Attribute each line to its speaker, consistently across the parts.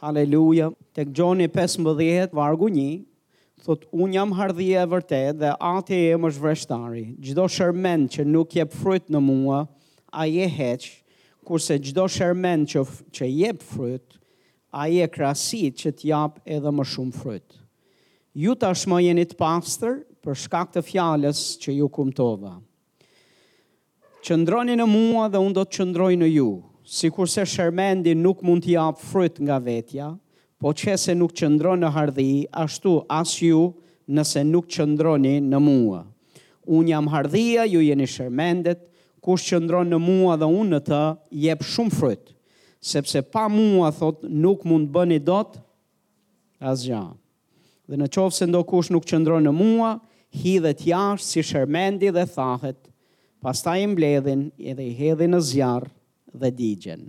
Speaker 1: Haleluja, tek Gjoni pesëmbëdhjetë vargu një, thotë, Unë jam hardhia e vërtetë dhe Ati im është vreshtari. Çdo shermend që nuk jep fryt në mua, ai e heq, kurse çdo shermend që, që jep fryt, ai e krasit që të japë edhe më shumë fryt. Ju tashmë jeni të pastër për shkak të fjalës që ju kumtova. Qëndroni në mua dhe unë do të qëndroj në ju. Sikurse shermendi nuk mund të japë fryt nga vetja, po qe se nuk qëndron në hardhi, ashtu as ju, nëse nuk qëndroni në mua. Unë jam hardhia, ju jeni shermendet, kush qëndron në mua dhe unë në të, jep shumë fryt. Sepse pa mua, thotë, nuk mund të bëni dot asgjë. Dhe në qoftë se ndokush nuk qëndron në mua, hidhet jashtë si shermendi dhe thahet, pastaj i mbledhin edhe i hedhin në zjarr dhe digjen.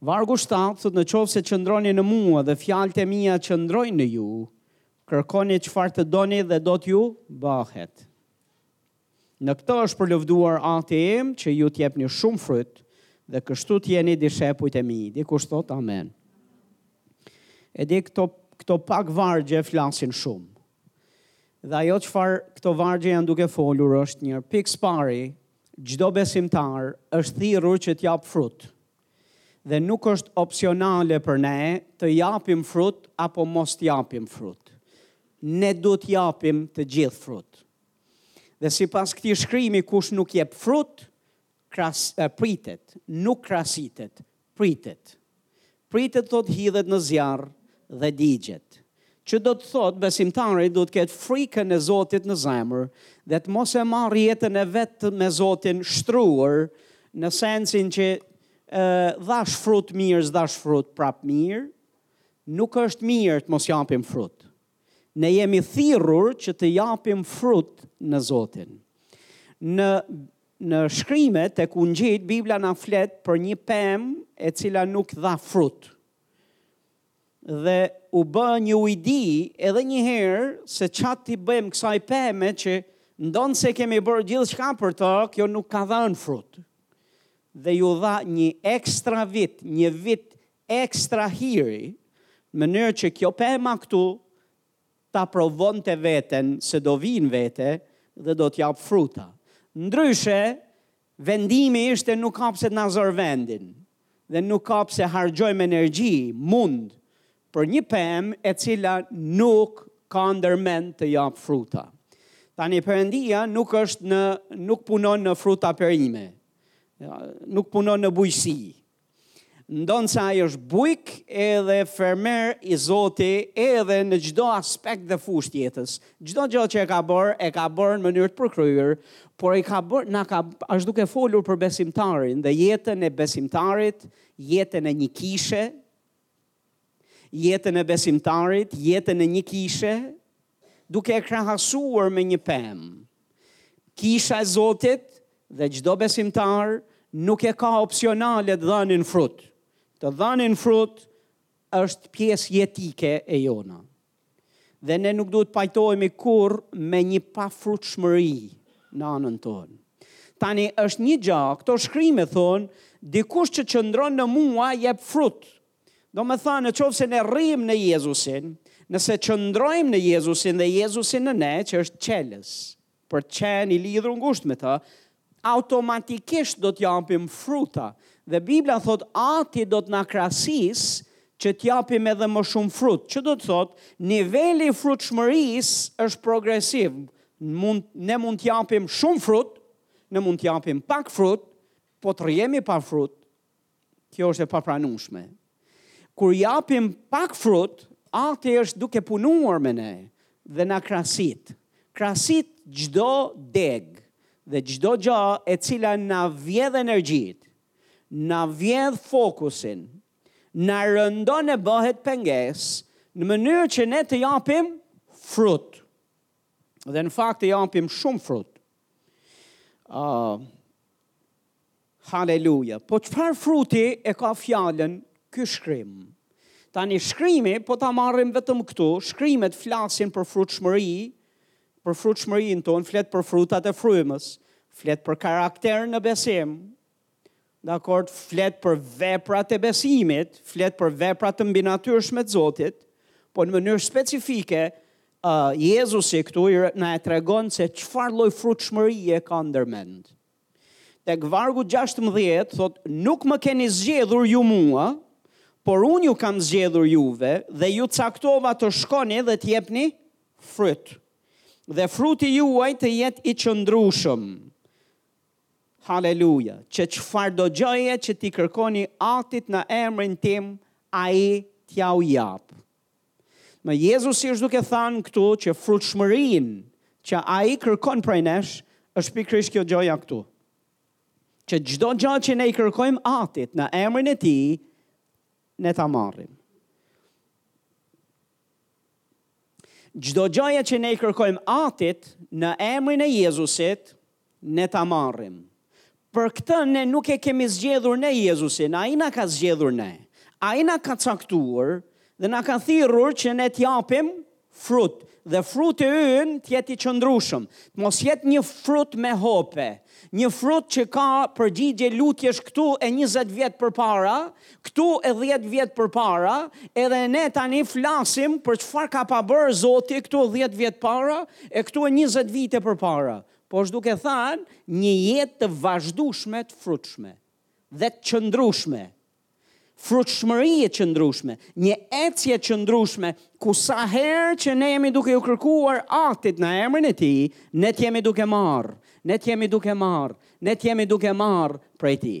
Speaker 1: Vargu 7 thotë në qoftë se qëndroni në mua dhe fjalët e mia qëndrojnë në ju, kërkoni çfarë të doni dhe do t'ju bëhet. Në këtë është përlëvduar Ati im që ju të jepni shumë fryt dhe kështu të jeni dishepujt e mi. Dikush thotë amen. E di këto këto pak vargje flasin shumë. Dhe ajo çfarë këto vargje janë duke folur është një, pikë së pari, çdo besimtar është thirrur që të japë frut. Dhe nuk është opsionale për ne të japim frut apo mos të japim frut. Ne duhet të japim të gjithë frut. Dhe sipas këtij shkrimi kush nuk jep frut, kras, pritet, nuk krasitet, pritet. Pritet thotë hidhet në zjarr dhe digjet. Që do të thotë besimtari duhet të ketë frikën e Zotit në zemër dhe të mos e marrë jetën e vet me Zotin shtruar në sensin që dhashë frut mirë, s'dhashë frut prap mirë, nuk është mirë të mos japim frut. Ne jemi thirrur që të japim frut në Zotin. Në në shkrime tek Ungjijtë Bibla na flet për një pemë e cila nuk dha frut. Dhe u bë një ujdi edhe një herë se ça t'i bëjmë kësaj peme që ndonëse kemi bërë gjithçka për të, kjo nuk ka dhënë frut. Dhe iu dha një ekstra vit, një vit ekstra hiri në mënyrë që kjo pema këtu ta provonte veten se do vijë në vete dhe do të japë fruta. Ndryshe, vendimi ishte nuk ka pse të na zërë vendin dhe nuk ka pse harxhojmë energji, mund, për një pemë e cila nuk ka ndër mend të japë fruta. Tani Perëndia nuk është në nuk punon në fruta perime. Nuk punon në bujqësi. Ndonëse ai është bujk edhe fermer i zoti edhe në çdo aspekt dhe fushë t'jetës. Çdo gjo që e ka bërë, e ka bërë në mënyrë të përkryer, por i ka bërë, na ka, është duke folur për besimtarin dhe jetën e besimtarit, jetën e një kishe, jetën e besimtarit, jetën e një kishe, duke e krahasuar me një pemë. Kisha e Zotit dhe çdo besimtar nuk e ka opsionale të dhënit frut. Të dhënit frut është pjesë jetike e jona. Dhe ne nuk duhet të pajtohemi kurrë me një pafrutshmëri në anën tonë. Tani është një gja, këto shkrime thonë, dikush që qëndron në mua jep frut, Domethënë, në qoftë se ne rrimë në Jezusin, nëse qëndrojmë në Jezusin dhe Jezusi në ne, që është çelës, për të qenë i lidhur ngushtë me të, automatikisht do të japim fruta. Dhe Bibla thotë Ati do të na krasisë që të japim edhe më shumë frut. Që do të thotë, niveli i frutshmërisë është progresiv. Mund ne mund të japim shumë frut, ne mund të japim pak frut, po të rrijmë pa frut, Kjo është e papranueshme. Kur japim pak frut, Ati është duke punuar me ne dhe na krasit. Krasit çdo degë dhe çdo gjë e cila na vjedh energjitë, na vjedh fokusin, na rëndon e bëhet pengesë në mënyrë që ne të japim frut. Dhe në fakt të japim shumë frut. Uh, Haleluja. Po çfarë fruti e ka fjalën ky shkrim? Tani shkrimi po ta marrim vetëm këtu, shkrimet flasin për frutshmëri, për frutshmërinë tonë, flet për frutat e frymës, flet për karakter në besim. Dakord, flet për veprat e besimit, flet për vepra të mbinatyrshme të Zotit, po në mënyrë specifike uh, Jezusi këtu na e tregon se çfarë lloj frutshmërie ka ndër mend. Tek vargu gjashtëmbëdhjetë thotë, Nuk më keni zgjedhur ju mua, por unë ju kam zgjedhur juve dhe ju caktova të shkoni dhe të jepni fryt. Dhe fruti juaj të jetë i qëndrueshëm. Haleluja! Që çfarëdo gjëje që t'i kërkoni Atit në emrin tim, Ai t'jua japë. Në Jezusi është duke thanë këtu që frutshmërinë që Ai kërkon prej nesh, është pikërisht kjo gjaja këtu. Që çdo gja që ne i kërkojmë atit në emrin e tij, ne ta marrim. Çdo gjaja që ne i kërkojmë atit në emrin e Jezusit, Ne ta marrim. Për këtë ne nuk e kemi zgjedhur ne Jezusin, Ai na ka zgjedhur ne. Ai na ka caktuar dhe na ka thirrur që ne të japim frut dhe fruti ynë të jetë i qëndrueshëm, të mos jetë një frut me hope, një frut që ka përgjigje lutjesh këtu e njëzet vjet përpara, Këtu e dhjetë vjet përpara edhe ne tani flasim për çfarë ka pas bërë Zoti këtu dhjetë vjet para e këtu e njëzet vite përpara. Po është duke thënë një jetë të vazhdueshme të frutshme dhe të qëndrueshme. Frutshmëri e qëndrueshme, një ecje e qëndrueshme ku sa herë që ne jemi duke i kërkuar Atit në emrin e Tij, ne të jemi duke marrë, ne të jemi duke marrë, ne të jemi duke marrë prej Tij.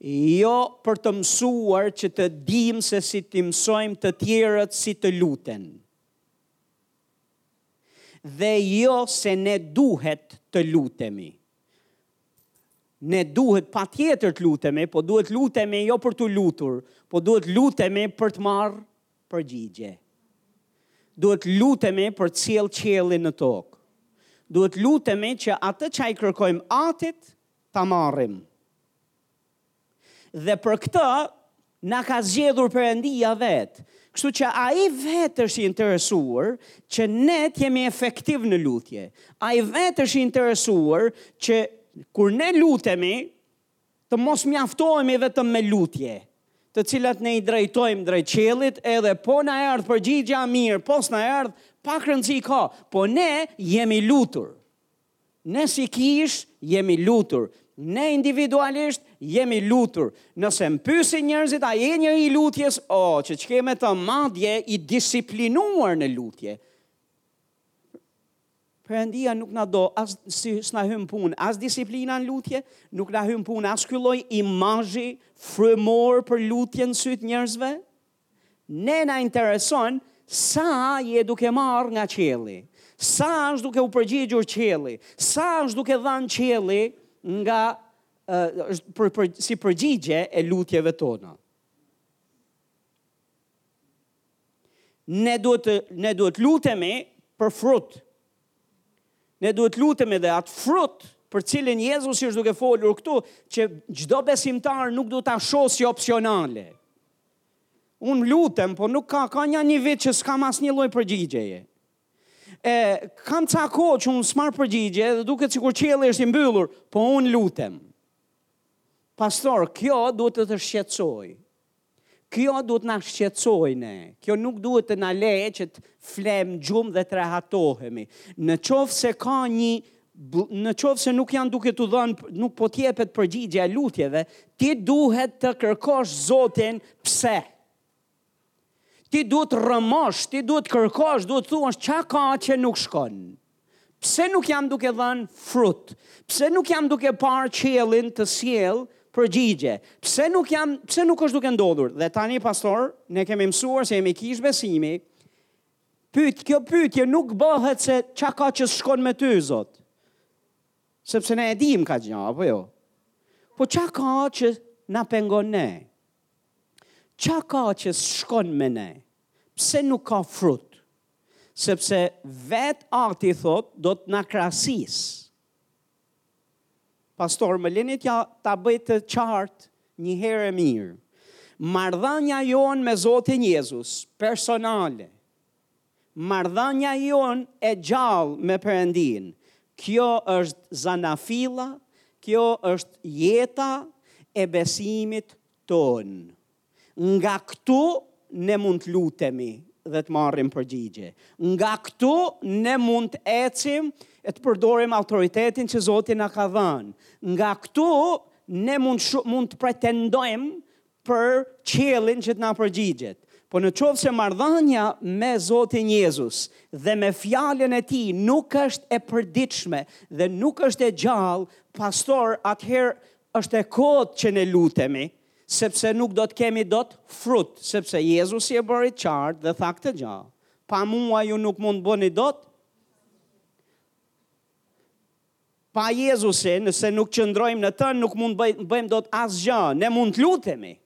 Speaker 1: Jo për të mësuar që të dimë se si t'i mësojmë të tjerët si të luten. Dhe jo se ne duhet të lutemi. Ne duhet patjetër të lutemi, po duhet lutemi jo për t'u lutur, po duhet lutemi për të marrë përgjigje. Duhet lutemi për të sjellë qiellin në tokë. Duhet lutemi që atë që ia kërkojmë Atit, ta marrim. Dhe për këtë na ka zgjedhur Perëndia vetë. Kështu që Ai vetë është i interesuar që ne të jemi efektivë në lutje. Ai vetë është i interesuar që kur ne lutemi të mos mjaftohemi vetëm me lutje, të cilat ne i drejtojmë drejt qiellit, edhe po na erdh përgjigja mirë, po s'na erdh, pak rëndësi ka, po ne jemi lutur. Ne si kishë jemi lutur, ne individualisht jemi lutur, nëse më pyesin njerëzit a je njeri i lutjes, oh, që ç'ke me të, madje i disiplinuar në lutje. Perëndia nuk na do as s'na hyn punë, as disiplina në lutje, nuk na hyn punë as ky lloj imazhi frymor për lutjen në sytë e njerëzve. Ne na intereson sa je duke marrë nga qielli. Sa është duke u përgjigjur qielli? Sa është duke dhënë qielli nga ëh për, për, si përgjigje e lutjeve tona. Ne duhet të, ne duhet lutemi për frut. Ne duhet lutemi dhe atë frut për cilin Jezusi është duke folur këtu, që çdo besimtar nuk duhet ta shohë si opsionale. Unë lutem, po nuk ka, ka nja një vit që s'kam asnjë lloj përgjigjeje. E, kam ca kohë që unë s'marr përgjigje dhe duket sikur qielli është i mbyllur, po unë lutem. Pastor, kjo duhet të të shqetësojë. Kjo duhet të na shqetësojë ne. Kjo nuk duhet të na lërë që të flemë gjumë dhe të rehatohemi. Në qoftë se ka një Në qoftë se nuk janë duke t'u dhënë, nuk po të jepet përgjigja e lutjeve, ti duhet të kërkosh Zotin pse. Ti duhet të rrëmosh, ti duhet të kërkosh, duhet të thuash çka ka që nuk shkon. Pse nuk jam duke dhënë frut? Pse nuk jam duke parë qiellin të sjellë përgjigje? Pse nuk jam, pse nuk është duke ndodhur? Dhe tani pastor, ne kemi mësuar se jemi kishë besimi, Pyet kjo pyetje nuk bëhet se ça ka që s'shkon me ty Zot. Sepse ne e dimë kaq gjë, apo jo? Po ça ka që na pengon ne? Ça ka që s'shkon me ne? Pse nuk ka frut? Sepse vetë Ati thotë do të na krasisë. Pastor, më leni ta bëj të qartë një herë e mirë. Marrëdhënia jonë me Zotin Jezus, personale. Marrëdhënia jonë e gjallë me Perëndinë. Kjo është zanafilla, kjo është jeta e besimit tonë. Nga këtu ne mund të lutemi dhe të marrim përgjigje. Nga këtu ne mund të ecim e të përdorim autoritetin që Zoti na ka dhënë. Nga këtu ne mund mund të pretendojmë për qiellin që të na përgjigjet. Po në qoftë se marrëdhënia me Zotin Jezus dhe me fjalën e tij nuk është e përditshme dhe nuk është e gjallë, pastor atëherë është e kotë që ne lutemi, Sepse nuk do të kemi dot frut, sepse Jezusi e bëri të qartë dhe tha këtë gjë. Pa mua ju nuk mund të bëni dot. Pa Jezusin, nëse nuk qëndrojmë në të, nuk mund të bëjmë dot asgjë. Ne mund të lutemi.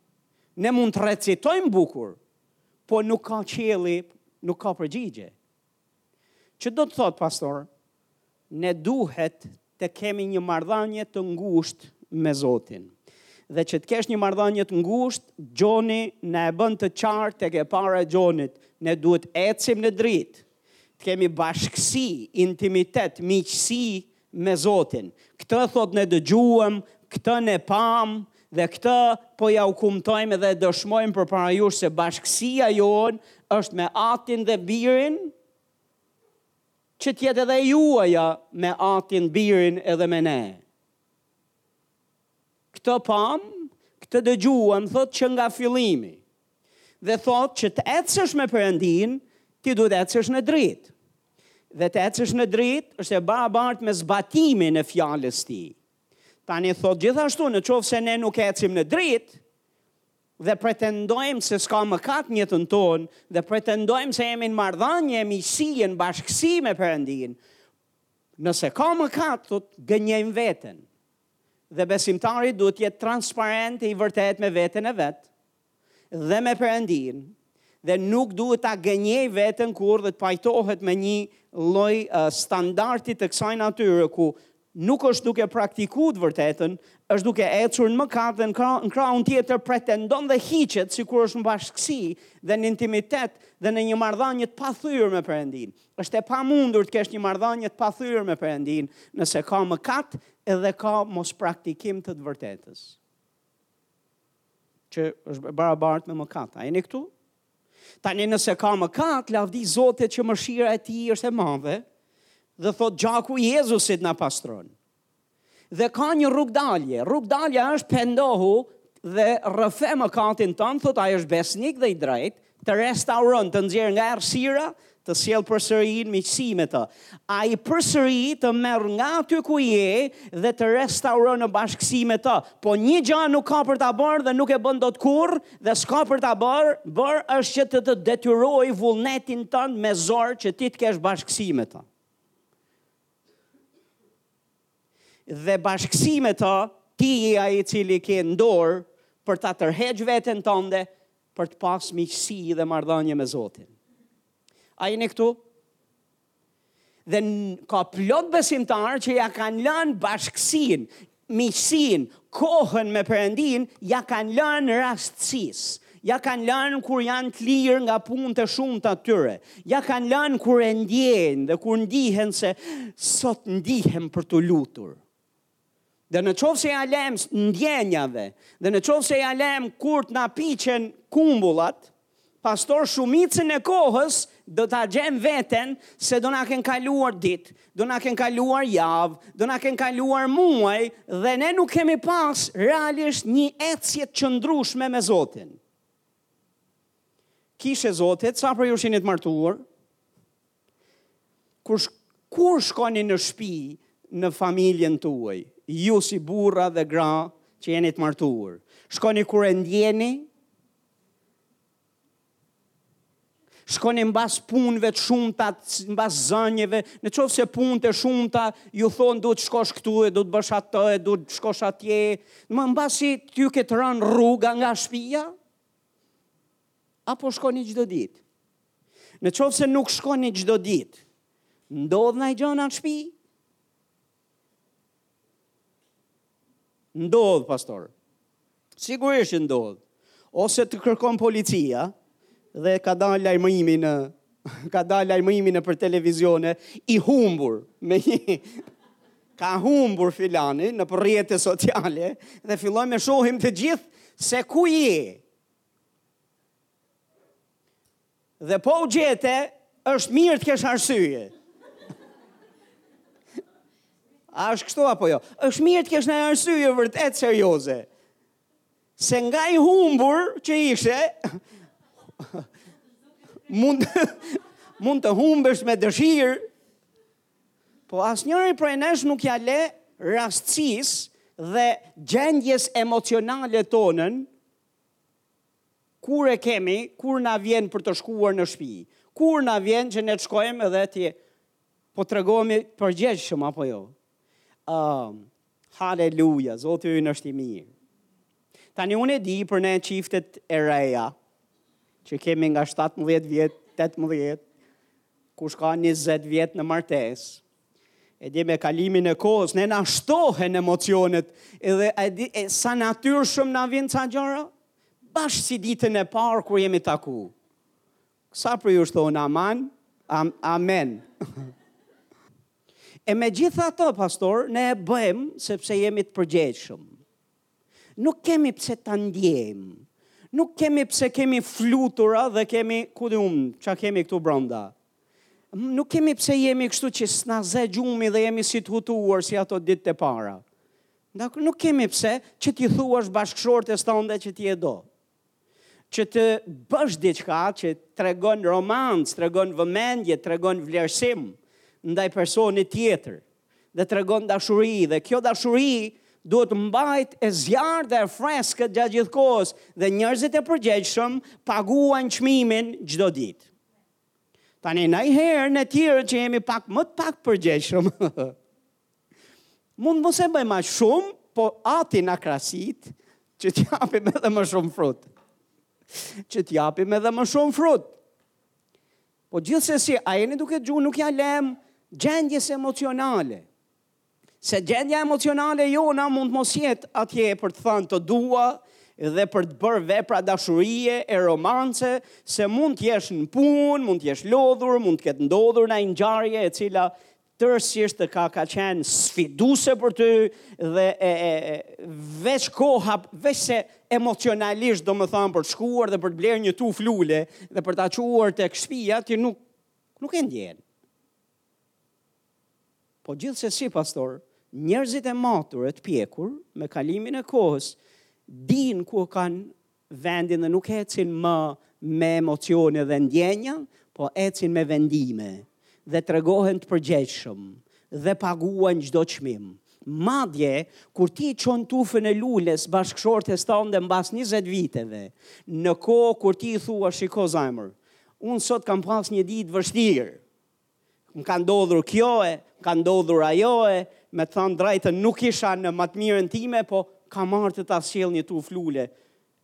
Speaker 1: Ne mund të recitojmë bukur, po nuk ka qielli, nuk ka përgjigje. Që do të thotë pastor, Ne duhet të kemi një marrëdhënie të ngushtë me Zotin. Dhe që të kesh një marrëdhënie të ngushtë, Gjoni na e bën të qartë tek e para e Gjonit, ne duhet të ecim në dritë, të kemi bashkësi, intimitet, miqësi me Zotin. Këtë thotë ne dëgjuam, këtë ne pamë dhe këtë po ja u kumtojmë dhe e dëshmojmë përpara jush se bashkësia jonë është me Atin dhe Birin, Që të jetë edhe e juaja me Atin, Birin edhe me ne. Këtë pamë, këtë dëgjuam, thotë që nga fillimi. Dhe thotë që të ecësh me Perëndinë, ti duhet të ecësh në dritë. Dhe të ecësh në dritë është e barabartë me zbatimin e fjalës tij. Tani thotë gjithashtu në qoftë se ne nuk ecim në dritë, dhe pretendojmë se s'ka mëkat në jetën tonë, dhe pretendojmë se jemi në marrëdhënie, miqësi e në bashkësi me Perëndinë, nëse ka mëkat, thotë, gënjejmë veten. Dhe besimtari duhet të jetë transparent e i vërtetë me veten e vet dhe me Perëndinë, dhe nuk duhet ta gënjejë veten kurrë dhe të pajtohet me një lloj uh, standardi të kësaj natyre ku nuk është duke praktikuar të vërtetën, është duke ecur në mëkat dhe në krahun tjetër pretendon dhe hiqet sikur është në bashkësi dhe në intimitet dhe në një marrëdhënie të pathyer me Perëndin. Është e pamundur të kesh një marrëdhënie të pathyer me Perëndin nëse ka mëkat edhe ka mospraktikim të të vërtetës. Që është e barabartë me mëkat. A jeni këtu? Tani nëse ka mëkat, lavdi Zotit që mëshira e tij është e madhe dhe thot gjaku i Jezusit na pastron. Dhe ka një rrugëdalje. Rrugëdalja është pendohu dhe rrëfe mëkatin tënd, thot ai është besnik dhe i drejtë, të restauron, të nxjerr nga errësira të sjell përsëri në miqësi me të. Ai përsëri të merr nga aty ku je dhe të restauron në bashkësi me të. Po një gjë nuk ka për ta bërë dhe nuk e bën dot kurrë dhe s'ka për ta bërë, bërë është që të të detyrojë vullnetin tënd me zor që ti të kesh bashkësi me të. Dhe bashkësi me të, ti je ai i cili ke në dorë për ta tërheq veten tënde për të pas miqësi dhe marrëdhënie me Zotin. A jeni këtu? Dhe ka plot besimtarë që ja kanë lënë bashkësinë, miqësinë, kohën me Perëndinë, ja kanë lënë rastësisë. Ja kanë lënë kur janë të lirë nga punët e shumta të tyre. Ja kanë lënë kur e ndjejnë dhe kur ndihen se sot ndihem për t'u lutur. Dhe në qoftë se ja lëmë ndjenjave, dhe në qoftë se ja lëmë kur të na piqen kumbullat, pastaj shumicën e kohës do ta gjejmë veten se do na kenë kaluar ditë, do na kenë kaluar javë, do na kenë kaluar muaj dhe ne nuk kemi pas realisht një ecje të qëndrueshme me Zotin. Kishë e Zotit, sa prej jush jeni të martuar, Kur, kur shkoni në shpi, në familjen tuaj, ju si burra dhe gra që jeni të martuar, shkoni kur e ndjeni, shkoni mbas punëve të shumta, mbas zënieve, në qoftë se punët e shumta ju thonë duhet të shkosh këtu e duhet të bësh atë e duhet të shkosh atje, m- m- mbasi t'ju ketë rënë rruga nga shpia, apo shkoni çdo ditë. Në qoftë se nuk shkoni çdo ditë, ndodh nai gja në shpi? Ndodh, pastor. Sigurisht që ndodh. Ose të kërkon policia dhe ka dal lajmërimi në ka dal lajmërimi nëpër televizione i humbur me një ka humbur filani nëpër rrjete sociale dhe fillojmë shohim të gjithë se ku je Dhe po u gjete, është mirë të kesh arsye. A është kështu apo jo? Është mirë të kesh një arsye vërtet serioze. Se nga i humbur që ishe, mund, mund të humbesh me dëshirë, po asnjëri prej nesh nuk ia le rastësisë dhe gjendjes emocionale tonë, Kur e kemi, kur na vjen për të shkuar në shpi? Kur na vjen që ne të shkojmë dhe tje po tregohemi të përgjegjshëm apo jo? Um, haleluja, Zoti ynë është i mirë. Tani unë e di për ne çiftet e reja që kemi nga 17 vjet, 18, kush ka 20 vjet në martesë, E di me kalimin e kohës, ne na shtohen emocionet, edhe e di, e, sa natyrshëm na vinë ca gjana, bashkë si ditën e parë kur jemi taku. Sa prej jush thonë aman, am, amen. e megjithatë, pastor, ne e bëjmë sepse jemi të përgjegjshëm. Nuk kemi pse ta ndjejmë. Nuk kemi pse kemi flutura dhe kemi ku di um, ça kemi këtu brenda. Nuk kemi pse jemi kështu që s'na zë gjumi dhe jemi si të hutuar si ato ditë të para. Nuk kemi pse që t'i thuash bashkëshortes tënde që ti e do. që të bësh diçka që tregon romancë, tregon vëmendje, tregon vlerësim ndaj personit tjetër dhe tregon dashuri dhe kjo dashuri duhet të mbahet e zjarrtë dhe e freskët gjatë gjithë kohës dhe njerëzit e përgjegjshëm paguajnë çmimin çdo ditë. Tani nanjherë ne të tjerët që jemi pak më të pak përgjegjshëm. Mund mos e bëjmë aq shumë, po ati na krasit që të japim edhe më shumë frut. Që të japim edhe më shumë frut. Po gjithsesi, a jeni duke dëgjuar nuk ia lëmë gjendjes emocionale. Se gjendja emocionale jona mund mos jetë atje për të thënë të dua dhe për të bërë vepra dashurie e romance, se mund të jesh në punë, mund të jesh lodhur, mund të ketë ndodhur nai ngjarje e cila Tërësisht të ka ka qenë sfiduse për ty dhe e, e, veç koha, veç se emocionalisht domethënë për të shkuar dhe për të blerë një tufë lule dhe për ta çuar tek shpia, ti nuk, nuk e ndjen. Po gjithsesi, pastor, njerëzit e matur e të pjekur me kalimin e kohës, dinë ku kanë vendin dhe nuk ecin më me emocione dhe ndjenja, po ecin me vendime dhe tregohen të përgjegjshëm dhe paguajnë çdo çmim. Madje, kur ti çon tufën e lules bashkëshortes tënde mbas 20 viteve, në kohë kur ti i thua shiko zemër, unë sot kam pas një ditë të vështirë, Më ka ndodhur kjo e, më ka ndodhur ajo e, me të thënë drejtën nuk isha në më të mirën time, po kam ardh të ta sjell një tufë lule.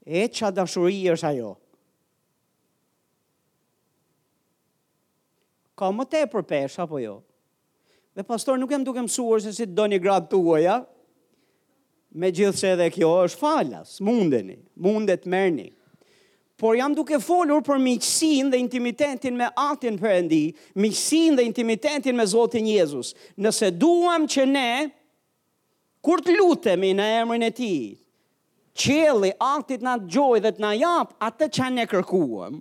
Speaker 1: E ça dashuri është ajo? Ka më tepër peshë, apo jo? Dhe pastor nuk jam duke mësuar se si të doni gratë tuaja. Megjithëse edhe kjo është falas, mundeni, mund ta merrni. Por jam duke folur për miqësinë dhe intimitetin me Atin Perëndi, miqësinë dhe intimitetin me Zotin Jezus. Nëse duam që ne, kur të lutemi në emrin e Tij, qielli, Ati të na dëgjojë dhe të na japë atë që ne kërkuam,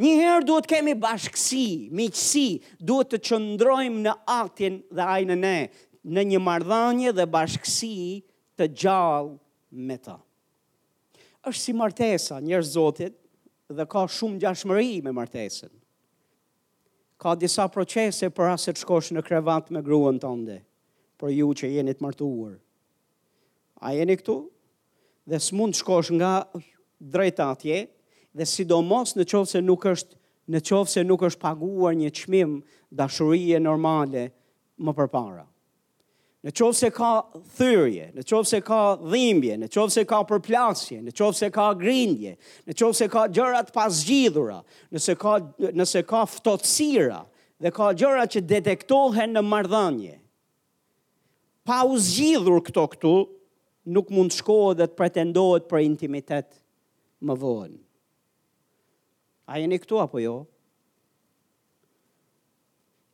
Speaker 1: njëherë duhet të kemi bashkësi, miqësi, duhet të qëndrojmë në Atin dhe Ai në ne, në një marrëdhënie dhe bashkësi të gjallë me të. Është si martesa, njerëz të Zotit, dhe ka shumë ngjashmëri me martesën. Ka disa procese para se të shkosh në krevat me gruan tënde, për ju që jeni të martuar. A jeni këtu? Dhe s'mund të shkosh nga e drejta atje, dhe sidomos në qoftë se nuk është në qoftë se nuk është paguar një çmim dashurie normale më përpara. Në qoftë se ka thyerje, në qoftë se ka dhimbje, në qoftë se ka përplasje, në qoftë se ka grindje, në qoftë se ka gjëra të pazgjidhura, nëse ka, nëse ka ftohtësira dhe ka gjëra që detektohen në marrëdhënie. Pa u zgjidhur këto këtu, nuk mund të shkohet dhe të pretendohet për intimitet më vonë. A jeni këtu apo jo?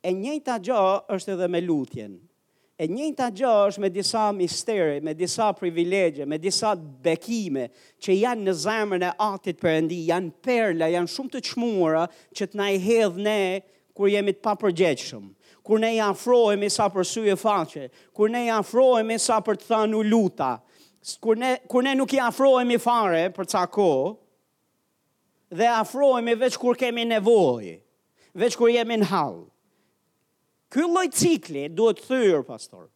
Speaker 1: E njëjta gjë është edhe me lutjen. E njëjta gjë është me disa mistere, me disa privilegje, me disa bekime që janë në zemrën e Atit Perëndi, janë perla, janë shumë të çmuara që të na i hedh ne kur jemi të papërgjegjshëm. Kur ne i afrohemi sa për sy e faqe, kur ne i afrohemi sa për të thënë u luta, kur ne kur ne nuk i afrohemi fare për ca kohë, dhe afrohemi veç kur kemi nevojë, veç kur jemi në hall. Ky lloj cikli duhet thyer pastor.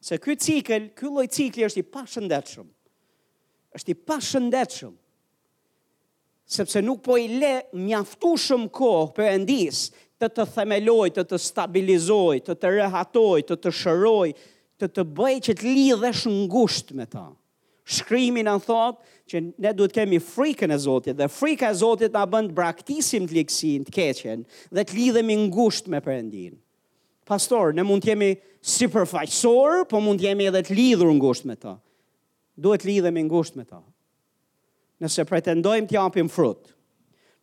Speaker 1: Se ky cikël, ky lloj cikli është i pashëndetshëm. Është i pashëndetshëm. Sepse nuk po i le mjaftueshëm kohë Perëndisë të të themelojë, të të stabilizojë, të të rehatojë, të të shërojë, të të bëjë që të lidhesh ngushtë me të. Shkrimi na thotë që ne duhet të kemi frikën e Zotit dhe frika e Zotit na bën të braktisim të ligësin, të keqen dhe të lidhemi ngushtë me Perëndinë. Pastor, ne mund të jemi sipërfaqësorë, po mund të jemi edhe të lidhur ngushtë me të. Duhet të lidhemi ngushtë me të. Nëse pretendojmë të japim frut,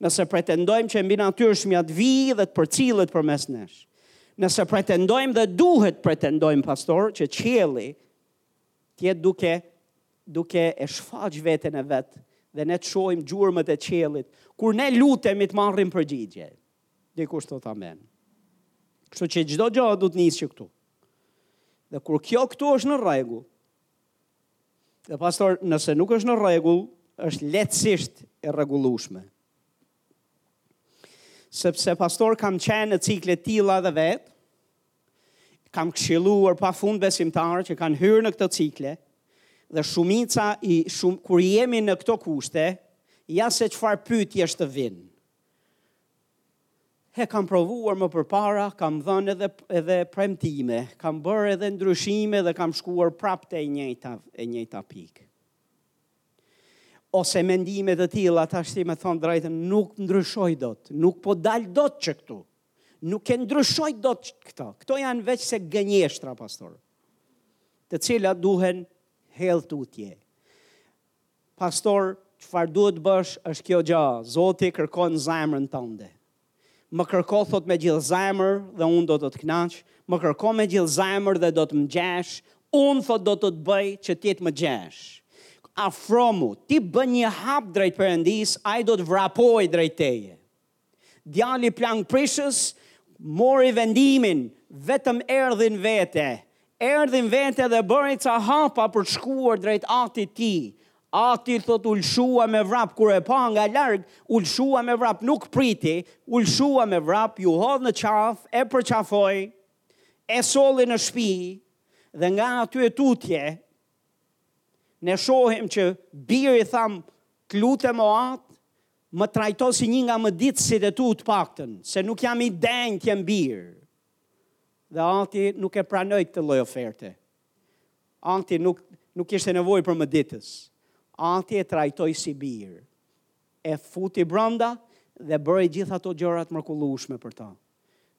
Speaker 1: nëse pretendojmë që mbinatyrshmja të vijë dhe të përcillet përmes nesh. Nëse pretendojmë dhe duhet të pretendojmë pastor që qielli Të jetë duke duke e shfaq veten e vet dhe ne të shohim gjurmët e qiellit. Kur ne lutemi të marrim përgjigje. Dikush thotë amen. Kështu që çdo gjë do të nisë që këtu. Dhe kur kjo këtu është në rregull, dhe pastor, nëse nuk është në rregull, është lehtësisht e rregullueshme. Sepse pastor kam qenë në cikle të tilla dhe vet, Kam këshilluar pafund besimtarë që kanë hyrë në këto cikle dhe shumica i shumë kur jemi në këto kushte, ja se çfarë pyetjesh të vinë. E kam provuar më përpara, kam dhënë edhe edhe premtime, kam bërë edhe ndryshime dhe kam shkuar prapë te e njëjta e njëjta pikë. Ose mendime të tilla tashti me thënë të drejtën nuk ndryshoj dot, nuk po dal dot që këtu. Nuk e ndryshoj dot këto. Këto janë veçse gënjeshtra, pastor. Të cilat duhen hedh tutje. Pastor, çfarë duhet të bësh është kjo gjë, Zoti kërkon zemrën tënde. Më kërko thotë me gjithë zemër dhe unë do të të kënaq, më kërko me gjithë zemër dhe do të më gjesh, unë thotë do të të bëj që ti të më gjesh. Afromu, ti bën një hap drejt Perëndisë, ai do të vrapojë drejt teje. Djali plangprishës mori vendimin, vetëm erdhi në vete. Erdhi në vete dhe bëri ca hapa për të shkuar drejt atit të tij. Ati thotë u lëshua me vrap kur e pa nga larg, u lëshua me vrap, nuk priti, u lëshua me vrap, iu hodh në qafë, e përqafoi, e solli në shpi dhe nga aty e tutje ne shohim që biri tha të lutem o at, Më trajto si një nga mëditësit e tu të paktën, se nuk jam i denjë të jem bir. Dhe Ati nuk e pranoi këtë lloj oferte. Ati nuk, nuk kishte nevojë për mëditës. Ati e trajtoi si bir. E futi brenda dhe bëri gjithë ato gjëra të mrekullueshme për ta.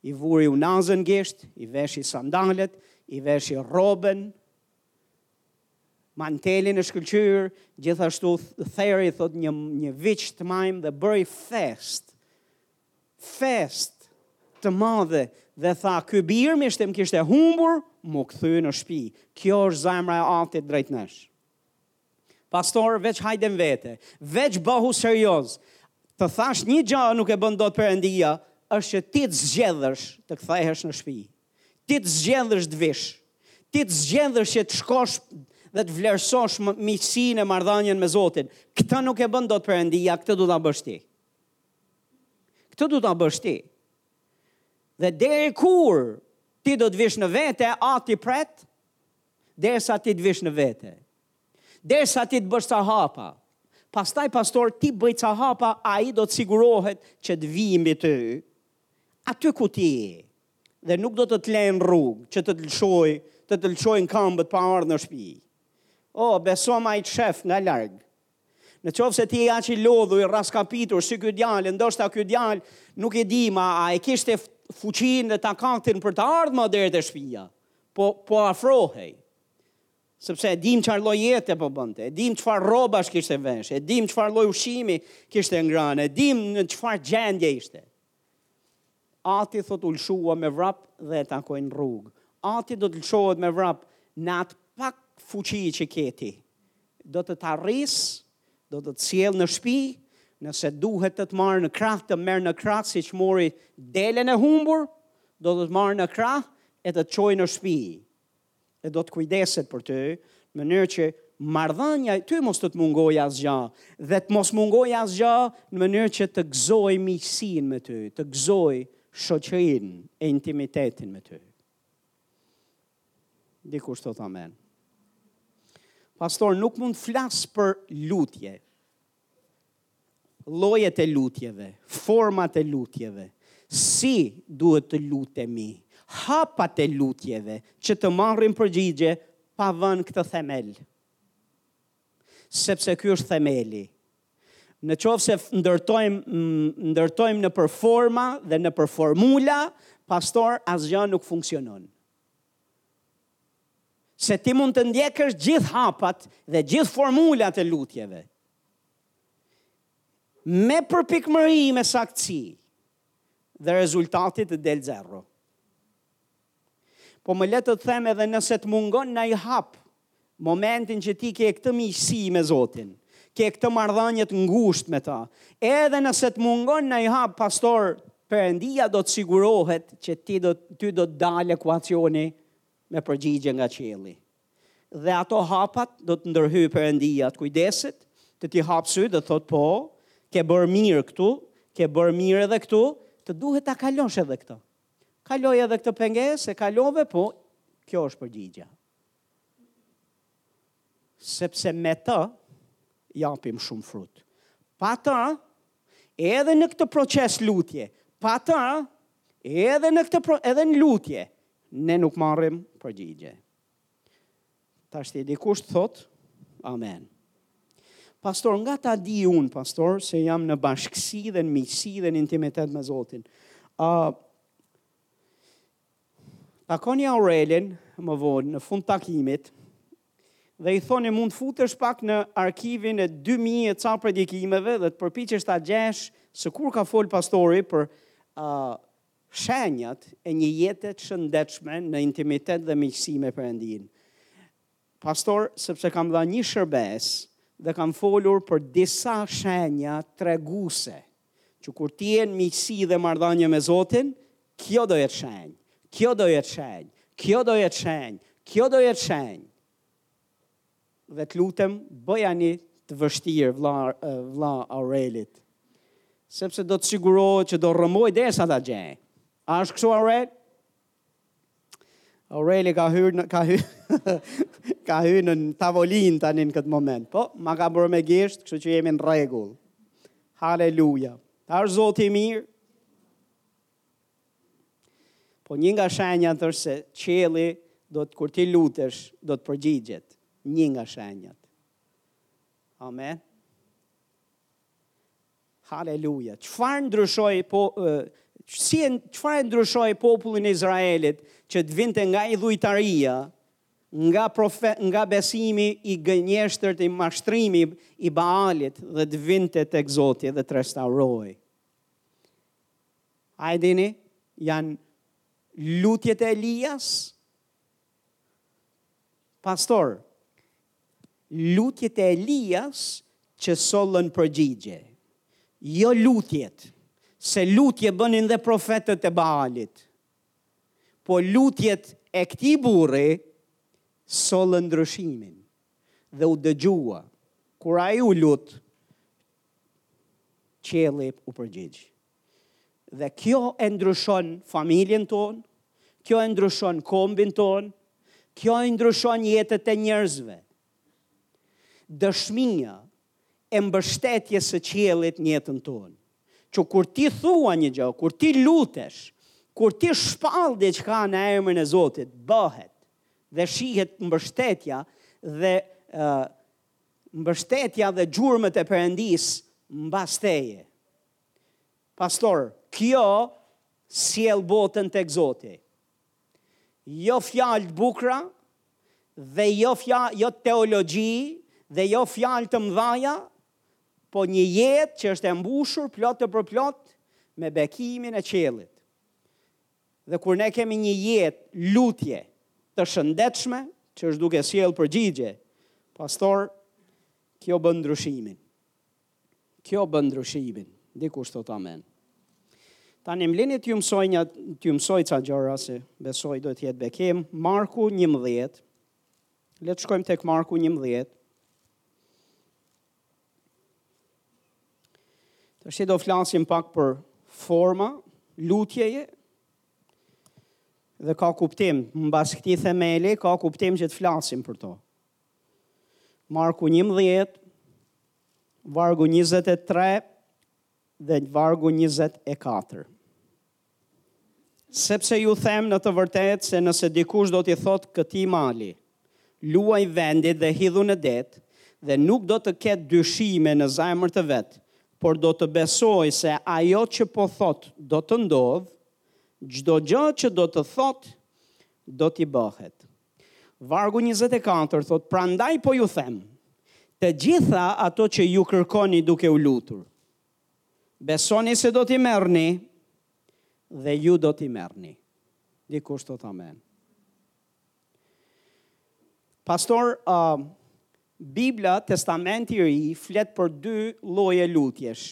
Speaker 1: I vuri unazën në gisht, i veshi sandalet, i veshi rrobën, Mantelin e shkëlqyer, gjithashtu theri thotë një një viç të majm dhe bëri festë. Festë të madhe dhe tha ky bir m'ishte më kishte humbur, m'u kthy në shpi. Kjo është zemra e atit drejt nesh. Pastor veç hajde n'vete. Veç bëhu serioz. Të thashë një gja nuk e bën dot Perëndia, është që ti të zgjedhësh të kthehesh në shpi. Ti të zgjedhësh të vish. Ti të zgjedhësh që të shkosh dhe të vlerësosh miqësinë e marrëdhënien me Zotin. Këtë nuk e bën dot Perëndia, këtë do ta bësh ti. Këtë do ta bësh ti. Dhe deri kur ti do të vish në vete, ati pret, Derisa ti të vish në vete. Derisa ti të bësh ca hapa. Pastaj pastor ti bëji ca hapa, ai do të sigurohet që të vijë mbi ty. Aty ku ti je. Dhe nuk do të të lënë në rrugë që të të lëshojnë, të të lëshojnë kambët pa ardhë në shpi. O, oh, besomë ai të shef nga larg. Në qoftë se ti je aq i lodhun, i rraskapitur, si ky djalë, ndoshta ky djalë, nuk e di ma, a e kishte fuqinë dhe takatin për të ardhë ma deri te shpia, po, po afrohej, sepse e dimë çfarë lloj jete po bënte, e dimë çfarë rrobash kishte vesh, e dimë çfarë lloj ushqimi kishte ngranë, e dimë në çfarë gjendje ishte. Ati thotë u lshua me vrap dhe e takoi në rrugë. Ati do të lshohet me vrap në atë pak fuqi që ke ti. Do të ta rrisë, do të të sjellë në shpi, nëse duhet të të marrë në krah, të merr në krah siç mori delen e humbur, do të të marrë në krah e të të çojë në shpi. dhe do të kujdeset për ty, në mënyrë që marrëdhania, ty mos të të mungojë asgja dhe të mos mungojë asgja në mënyrë që të gëzojë miqësinë me ty, të gëzojë shoqërinë e intimitetin me ty. Dikush thotë amen. Pastor, nuk mund të flas për lutje. llojet e lutjeve, format e lutjeve, si duhet të lutemi, hapat e lutjeve që të marrim përgjigje pa vënë këtë themel. Sepse ky është themeli. Në qoftë se ndërtojmë, ndërtojmë nëpër forma dhe nëpër formula, pastor asgjë nuk funksionon. Se ti mund të ndjekësh gjithë hapat dhe gjithë formulat e lutjeve, me përpikmëri me saktësi dhe rezultati të del zero. Po më le të them edhe nëse të mungon ndonjë hap momentin që ti ke këtë miqësi me Zotin, ke këtë marrëdhënie të ngushtë me të. Edhe nëse të mungon ndonjë hap pastor Perëndia do të sigurohet që ti do ty do të dalë ekuacioni me përgjigje nga qielli. dhe ato hapat do të ndërhyjë Perëndia të kujdeset, të t'i hapë sytë dhe thotë po, ke bërë mirë këtu, ke bërë mirë edhe këtu, të duhet ta kalosh edhe këtë. Kaloj edhe këtë pengesë, e kalove, po kjo është përgjigja. Sepse me të japim shumë frut. Pa të, edhe në këtë proces lutje, pa të, edhe në këtë pro, edhe në lutje, Ne nuk marrim përgjigje. Tashti dikush të thotë, amen. Pastor, nga ta di unë, pastor, se jam në bashkësi dhe në miqësi dhe në intimitet me Zotin. A, takoni Aurelin, më vonë, në fund takimit, dhe i thoni mund të futesh pak në arkivin e 2000 e ca predikimeve dhe të përpiqesh ta gjesh se kur ka fol pastori për a, Shenjat e një jete të shëndetshme në intimitet dhe miqësi me Perëndinë. Pastor, sepse kam dhanë një shërbesë dhe kam folur për disa shenja treguese që kur ti je në miqësi dhe marrëdhënie me Zotin, kjo do jetë shenjë, kjo do jetë shenjë, kjo do jetë shenjë, kjo do jetë shenjë. Dhe të lutem, bëjani të vështirë vlla, vlla Aurelit, sepse do të sigurohet që do rrëmojë derisa ta gjejë. A është kështu Aurel? Aureli ka hyrë në ka hyrë ka hyrë nën tavolinë tani në këtë moment. Po, ma ka bërë me gisht, kështu që jemi në rregull. Haleluja. A është Zoti i mirë. Po një nga shenjat është se qielli do të kur ti lutesh, do të përgjigjet. Një nga shenjat. Amen. Haleluja. Çfarë ndryshoi po si çfarë e ndryshoi popullin e Izraelit që të vinte nga idhujtaria, nga profe, nga besimi i gënjeshtërt i mashtrimi i Baalit dhe të vinte tek Zoti dhe të restaurohej. A e dini, janë lutjet e Elias? Pastor, lutjet e Elias që sollën përgjigje. Jo lutjet, se lutje bënin dhe profetët e Baalit. Po lutjet e këtij burri sollën ndryshimin dhe u dëgjua. Kur ai u lut, qielli u përgjigj. Dhe kjo e ndryshon familjen tonë, kjo e ndryshon kombin tonë, kjo e ndryshon jetët e njerëzve. Dëshmia e mbështetjes së qiellit në jetën tonë. Që kur ti thua një gjë, kur ti lutesh, kur ti shpall diçka në emrin e Zotit, bëhet dhe shihet mbështetja dhe uh, mbështetja dhe gjurmët e Perëndisë mbas teje. Pastor, kjo sjell botën tek Zoti. Jo fjalë të bukura dhe jo fjalë jo teologji dhe jo fjalë të mëdha, po një jetë që është e mbushur plot e përplot me bekimin e qiellit. Dhe kur ne kemi një jetë lutje të shëndetshme, që është duke sjellë përgjigje, pastor, kjo bën ndryshimin. Kjo bën ndryshimin. Dikush thotë amen. Tani më lini t'ju mësoj një t'ju mësoj ca gjëra se besoj do të jetë bekim. Marku 11. Le të shkojmë tek Marku 11. Tash do flasim pak për forma lutjeje dhe ka kuptim, mbas këtij themeli ka kuptim që të flasim për to. Marku 11 vargu 23 dhe vargu 24. Sepse ju them në të vërtetë se nëse dikush do t'i thotë këtij mali, luaj vendit dhe hidhu në det, dhe nuk do të ketë dyshime në zemër të vet, por do të besojë se ajo që po thotë do të ndodhë, çdo gjë që do të thotë do t'i bëhet. Vargu njëzet e katër thotë, Prandaj po ju them, të gjitha ato që ju kërkoni duke u lutur, besoni se do t'i merrni dhe ju do t'i merrni. Dikush thotë amen. Pastor, uh, Biblia, Testamenti i Ri, flet për dy lloje lutjesh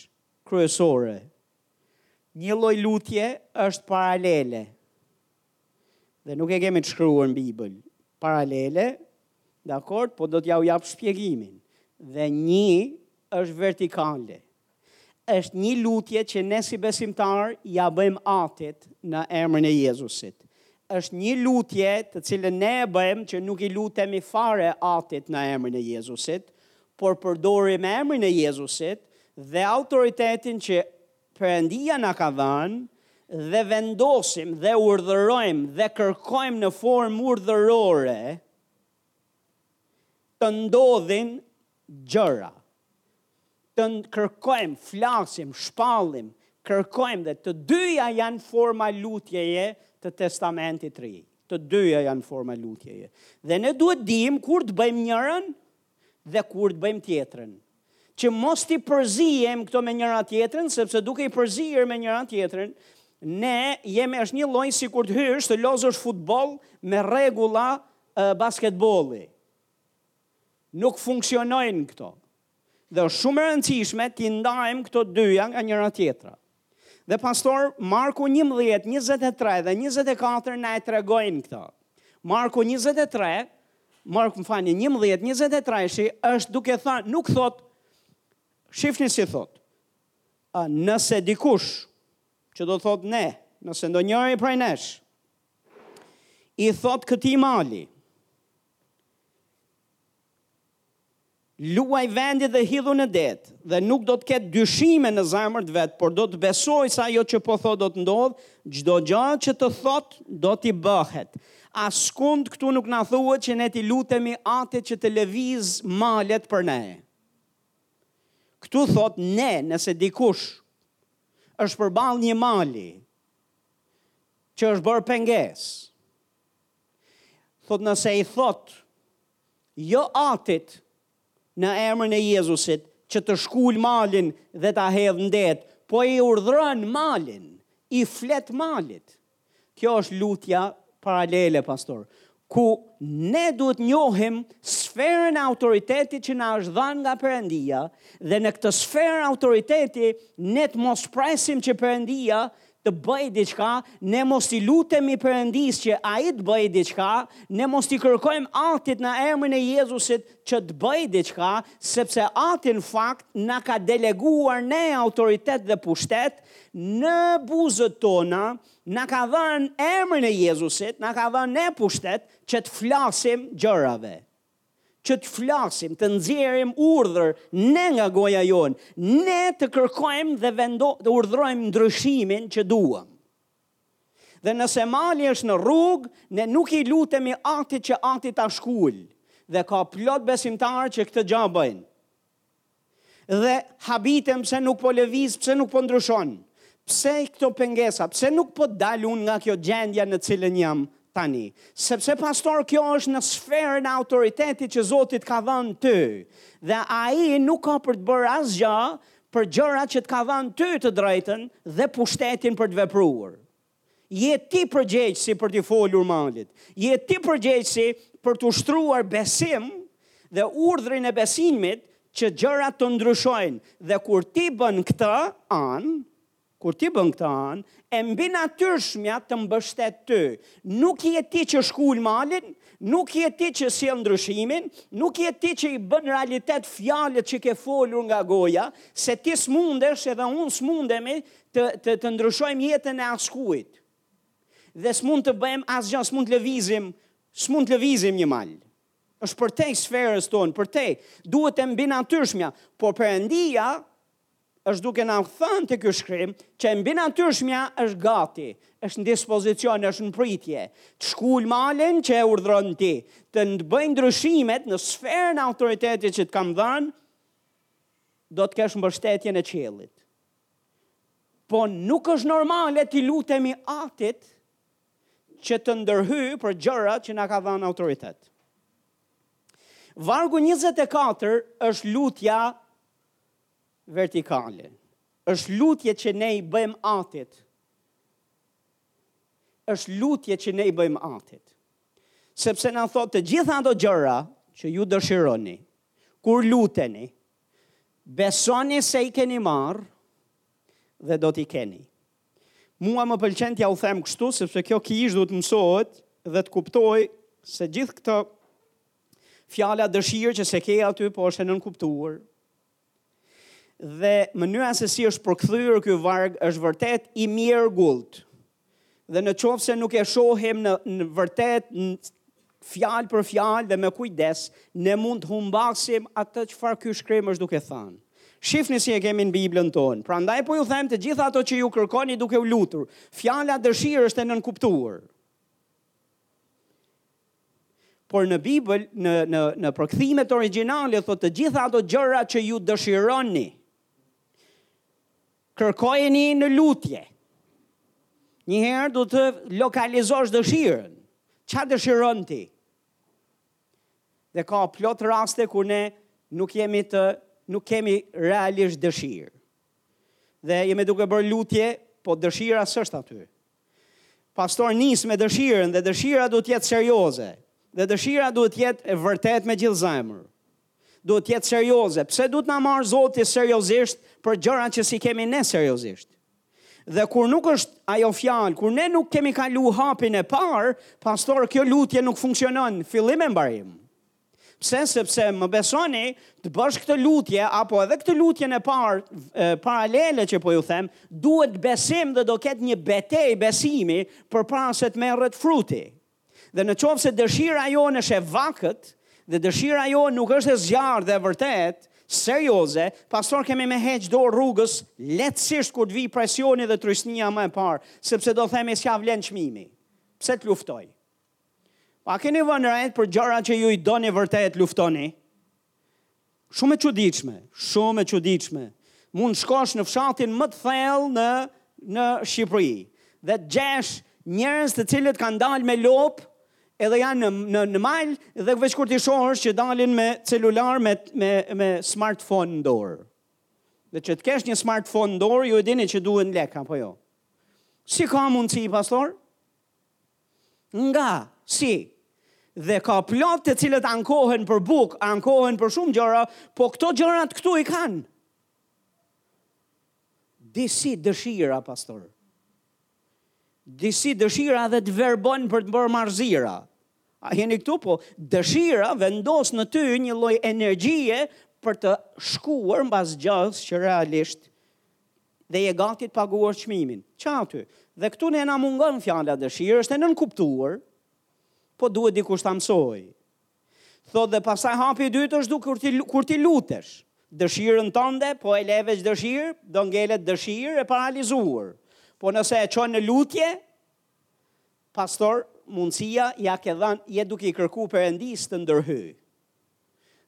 Speaker 1: kryesore. Një lloj lutje është paralele. Dhe nuk e kemi të shkruar në Bibël. Paralele, dakord, po do t'jua jap shpjegimin. Dhe një është vertikale. Është një lutje që ne si besimtarë ia bëjmë atit në emrin e Jezusit. Është një lutje të cilën ne e bëjmë që nuk i lutemi fare atit në emrin e Jezusit, por përdorim emrin e Jezusit dhe autoritetin që Perëndia na ka dhënë dhe vendosim dhe urdhërojmë dhe kërkojmë në formë urdhërore të ndodhin gjëra. Kërkojmë, flasim, shpallim, kërkojmë dhe të dyja janë forma lutjeje të testamentit të ri. Të dyja janë forma lutjeje. Dhe ne duhet të dimë kur të bëjmë njërën dhe kur të bëjmë tjetrën. Që mos t'i përziejmë këto me njëra-tjetrën, sepse duke i përzirë me njëra-tjetrën, ne jemi është njëlloj sikur të hysh të lozësh futboll me rregulla basketbolli. Nuk funksionojnë këto. Dhe është shumë e rëndësishme t'i ndajmë këto dyja nga njëra-tjetra. Dhe pastor, Marku 11, 23 dhe 24 na e tregojnë këto. Marku 23, Marku më falni, 11, 23 shi, është duke thënë, nuk thotë, shifni si thotë, a, nëse dikush, që do thotë ne, nëse ndonjëri prej nesh, i thotë këtij mali, Luaj vendit dhe hidhu në det dhe nuk do të ketë dyshime në zemër të vet por do të besojë se ajo që po thotë do të ndodhë, çdo gjë që të thotë do t'i bëhet. Askund këtu nuk na thuhet që ne t'i lutemi atit që të lëvizë malet për ne. Këtu thotë ne nëse dikush është përballë një mali që është bërë pengesë. Thotë nëse i thotë Jo atit, në emrin e Jezusit, që të shkulë malin dhe ta hedhë në det, po i urdhëron malin, i flet malit. Kjo është lutja paralele, pastor, ku ne duhet të njohim sferën e autoritetit që na është dhanë nga Perëndia dhe në këtë sferë autoriteti ne të mos presim që Perëndia të bëjë diçka, ne mos t'i lutemi Perëndisë që Ai të bëjë diçka, ne mos t'i kërkojmë Atit në emrin e Jezusit që të bëjë diçka, sepse Ati në fakt na ka deleguar ne autoritet dhe pushtet, në buzët tona na ka dhënë emrin e Jezusit, na ka dhënë ne pushtet që t'u flasim gjërave. që të flasim, të nxjerrim urdhër ne nga goja jonë, ne të kërkojmë dhe vendo, të urdhërojmë ndryshimin që duam. Dhe nëse mali është në rrugë, ne nuk i lutemi atit që ati ta shkulë, dhe ka plot besimtarë që këtë gjë bëjnë. Dhe habiten pse nuk po lëviz, pse nuk po ndryshon. Pse këto pengesa, pse nuk po dal unë nga kjo gjendja në cilën jam tani. Sepse pastor kjo është në sferën e autoritetit që Zoti të ka dhënë ty. Dhe ai nuk ka për të bërë asgjë për gjërat që të ka dhënë ty të drejtën dhe pushtetin për të vepruar. Je ti përgjegjësi për t'i folur malit. Je ti përgjegjësi për të ushtruar besim dhe urdhrin e besimit që gjërat të ndryshojnë. Dhe kur ti bën këtë anë, kur ti bën këtë anë, e mbinatyrshmja të mbështet ty. Nuk je ti që shkul malin, nuk je ti që sjell ndryshimin, nuk je ti që i bën realitet fjalët që ke folur nga goja, se ti s'mundesh edhe unë s'mundemi të, të, të ndryshojmë jetën e askujt. Dhe s'mund të bëjmë asgjë, s'mund të lëvizim, s'mund të lëvizim një mal. është përtej sferës tonë, përtej, duhet e mbinatyrshmja, por perëndia është duke na thënë te ky shkrim, që e mbinatyrshmja është gati, është në dispozicion, është në pritje, të shkulë malin që e urdhëron ti, të, të bëjë ndryshimet në sferën e autoritetit që të kam dhënë, do të kesh mbështetjen e qiellit. Po nuk është normale t'i lutemi atit që të ndërhyjë për gjërat që na ka dhënë autoritet. Vargu 24 është lutja vertikale. Është lutje që ne i bëjmë atit. Është lutje që ne i bëjmë atit. Sepse na thotë të gjitha ato gjëra që ju dëshironi, kur luteni, Besoni se i keni marrë dhe do t'i keni. Mua më pëlqen t'jua them kështu, sepse kjo kishë duhet të mësohet dhe të kuptojë se gjithë këto fjala dëshirë që s'e ke aty, po është e nënkuptuar. Dhe mënyra se si është përkthyer ky varg është vërtet i mjegullt. Dhe në qoftë se nuk e shohim në, në vërtet fjalë për fjalë dhe me kujdes, ne mund të humbasim atë çfarë ky shkrim është duke thënë. Shifni si e kemi në Biblën tonë. Prandaj po ju them të gjitha ato që ju kërkoni duke u lutur. Fjala dëshirë është e nënkuptuar. Por në Bibël, në, në, në përkthimet origjinale, thotë të gjitha ato gjëra që ju dëshironi. Kërkojeni në lutje. Njëherë duhet të lokalizosh dëshirën. Ça dëshiron ti? Dhe ka plot raste kur ne nuk jemi të nuk kemi realisht dëshirë. Dhe jemi duke bërë lutje, po dëshira s'është aty. Pastor nis me dëshirën dhe dëshira duhet të jetë serioze. Dhe dëshira duhet të jetë e vërtetë me gjithë zemër. duhet të jetë serioze. Pse duhet na marrë Zoti seriozisht për gjërat që s'i kemi ne seriozisht? Dhe kur nuk është ajo fjalë, kur ne nuk kemi kalu hapin e parë, pastor, kjo lutje nuk funksionon, fillim e mbarim. Pse? Sepse më besoni, të bësh këtë lutje, apo edhe këtë lutjen e parë, paralele që po ju them, duhet besim dhe do ketë një betejë besimi përpara se të merret fruti. Dhe në qoftë se dëshira jonë është e vakët, dhe dëshira jonë nuk është e zjarrtë dhe e vërtetë, serioze, pastor kemi me heq dorë rrugës lehtësisht kur të vijë presioni dhe trysnia më e parë, sepse do themi s'ja vlen çmimi. Pse të luftoj? Pa keni vënë re për gjëra që ju i doni vërtet luftoni? Shumë e çuditshme, shumë e çuditshme. Mund të shkosh në fshatin më të thellë në në Shqipëri dhe të gjesh njerëz të cilët kanë dalë me lopë edhe janë në në, në mal dhe veç kur t'i shohësh që dalin me celular me me me smartphone në dorë. Dhe që të kesh një smartphone në dorë, ju e dini që duhen lek apo jo. Si ka mundësi pastor? Nga, si, dhe ka plot të cilët ankohen për bukë, ankohen për shumë gjëra, po këto gjërat këtu i kanë. Disi dëshira, pastor. Disi dëshira dhe të verbon për të bërë marrëzira. A jeni këtu, po dëshira vendos në ty një lloj energjie për të shkuar mbas gjësë që realisht dhe je gati të paguash çmimin. Ça aty. Dhe këtu ne na mungon fjala dëshirë, është e nënkuptuar, po duhet dikush ta mësojë. Thotë dhe pastaj hapi i dytë është du kur ti kur ti lutesh dëshirën tënde, po e le veç dëshirë, do ngelet dëshirë e paralizuar. Po nëse e çon në lutje, pastor, mundësia ja ke dhënë, je duke i kërku Perëndisë të ndërhyjë.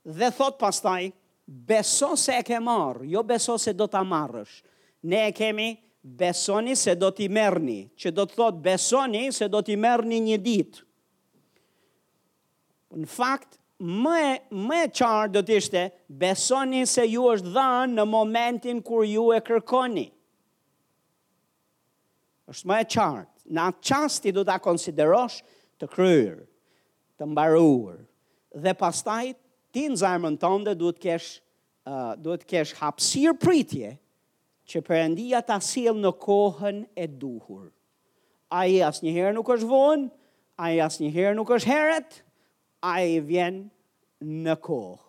Speaker 1: Dhe thotë pastaj, Beso se e ke marrë, jo beso se do ta marrësh. Ne e kemi, Besoni se do t'i merrni, që do të thotë besoni se do t'i merrni një ditë. Në fakt, më e, më e qartë do të ishte, besoni se ju është dhënë në momentin kur ju e kërkoni. Është më e qartë, në atë çast ti do ta konsiderosh të kryer, të mbaruar dhe pastaj ti në zemrën tënde duhet të kesh uh, duhet të kesh hapësirë pritje që Perëndia ta sjell në kohën e duhur. Ai asnjëherë nuk është vonë, ai asnjëherë nuk është herët, ai vjen në kohë.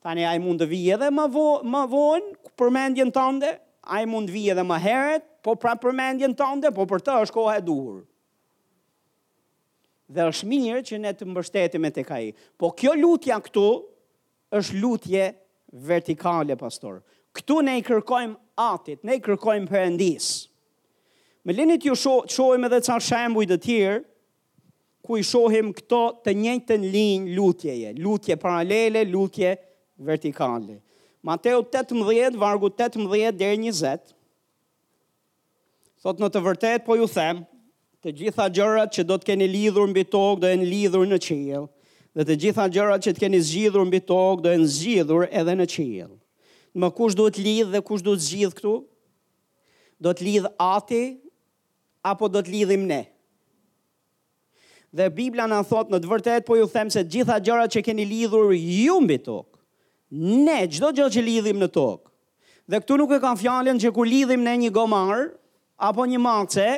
Speaker 1: Tani ai mund të vijë edhe më vo, më vonë për mendjen tënde, ai mund të vijë edhe më herët, po prapë për mendjen tënde, po për të është koha e duhur. Dhe është mirë që ne të mbështetemi tek ai. Po kjo lutja këtu është lutje vertikale, pastor. Këtu ne i kërkojmë atit, ne i kërkojmë Perëndisë. Më lini t'ju sho, të shohim edhe ca shembuj të tjerë, ku i shohim këtë të njëjtën linjë lutjeje, lutje paralele, lutje vertikale. Mateu 18, vargu 18 deri 20, thotë në të vërtetë po ju them, të gjitha gjërat që do të keni lidhur mbi tokë do jenë lidhur në qiell, dhe të gjitha gjërat që të keni zgjidhur mbi tokë do jenë zgjidhur edhe në qiell. Mo kush duhet të lidhë dhe kush duhet të zgjidhë këtu? Do të lidhë ati apo do të lidhim ne? Dhe Bibla na thotë në të vërtetë po ju them se të gjitha gjërat që keni lidhur ju mbi tokë, ne çdo gjë që lidhim në tokë. Dhe këtu nuk e ka fjalën që kur lidhim ne një gomar apo një mace,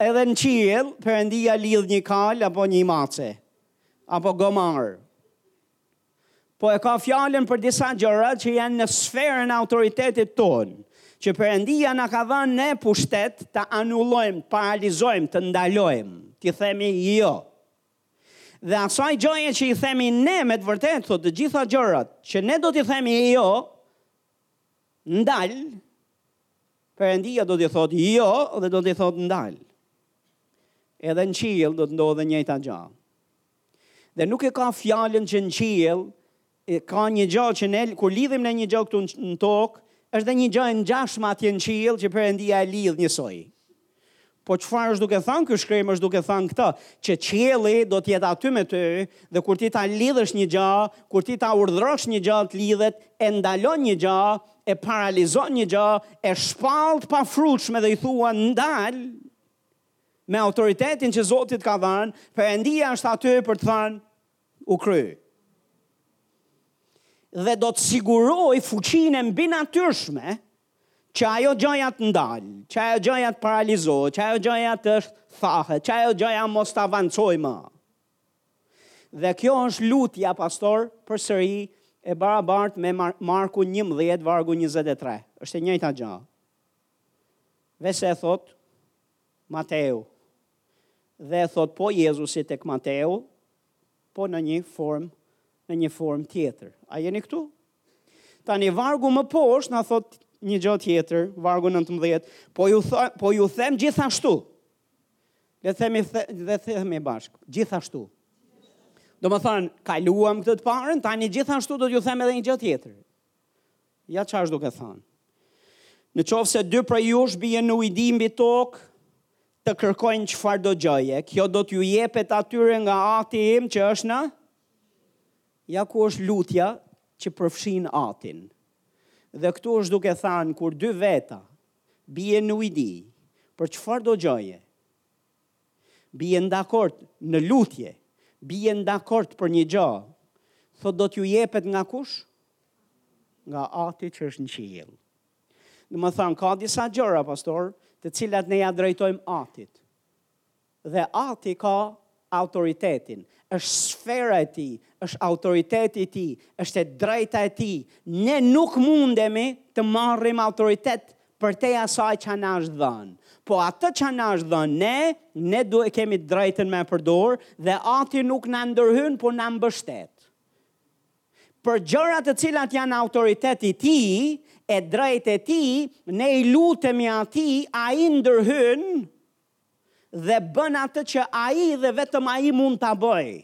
Speaker 1: edhe në qiell Perëndia lidh një kalë apo një mace apo gomar. Po e ka fjalën për disa gjëra që janë në sferën e autoritetit tonë, që Perëndia na ka dhënë ne pushtet të anullojmë, të paralizojmë, të ndalojmë, t'i themi jo. Dhe asaj gjëje që i themi ne me të vërtetë, thotë të gjitha gjërat që ne do t'i themi jo, ndal, Perëndia do t'i thotë jo dhe do t'i thotë ndal. Edhe në qiell do të ndodhë e njëjta gjë. Dhe nuk e ka fjalën që në qiell, ka një gjë që ne kur lidhim ne një gjë këtu në tokë, është dhe një gjë e ngjashme atje në qiell që Perëndia e lidh njësoj. Po çfarë është duke thënë ky shkrim është duke thënë këtë, që qielli do të jetë aty me ty dhe kur ti ta lidhësh një gjë, kur ti ta urdhërosh një gjë të lidhet, e ndalon një gjë, e paralizon një gjë, e shpall të pafrytshme dhe i thua ndal. me autoritetin që Zoti t'ka dhanë, Perëndia është aty për të thanë, u kry. Dhe do të sigurojë fuqinë e mbinatyrshme, që ajo gjaja të ndalë, që ajo gjaja të paralizohet, që ajo gjaja të, të thahet, që ajo gjaja mos të avancojë më. Dhe kjo është lutja, pastor, përsëri e barabartë me Marku 11, vargu 23. është e njëjta gja. Dhe s'e thot Mateu. Dhe e thot po Jezusi tek Mateu, po në një formë në një formë tjetër. A jeni këtu? Tani vargu më poshtë na thot një gjë tjetër, vargu 19, po ju them, po ju them gjithashtu. Le të themi dhe të themi bashk, gjithashtu. Domethënë, kaluam këtë të parën, tani gjithashtu do t'ju them edhe një gjë tjetër. Ja çfarë është duke thënë. Në qoftë se dy prej jush bien në ujdi mbi tokë, të kërkojnë çfarëdo gjëje, kjo do t'ju jepet atyre nga Ati im që është në... Ja ku është lutja që përfshin Atin. Dhe këtu është duke thënë kur dy veta bien në ujdi për çfarëdo gjëje, bien dakord në lutje, bien dakord për një gjë, thotë do t'ju jepet nga kush? Nga Ati që është në qiell. Domethënë, ka disa gjëra, pastor, të cilat ne ia drejtojmë atit. Dhe ati ka autoritetin, është sfera e tij, është autoriteti i tij, është e drejta e tij. Ne nuk mundemi të marrim autoritet përtej asaj ça na është dhënë. Po atë ça na është dhënë ne, ne duhet kemi të drejtën me e përdor dhe Ati nuk na ndërhyn, por na mbështet. Për gjërat të cilat janë autoritet i tij, e drejtë e tij, ne i lutemi atij, ai ndërhyn dhe bën atë që ai dhe vetëm ai mund ta bëjë.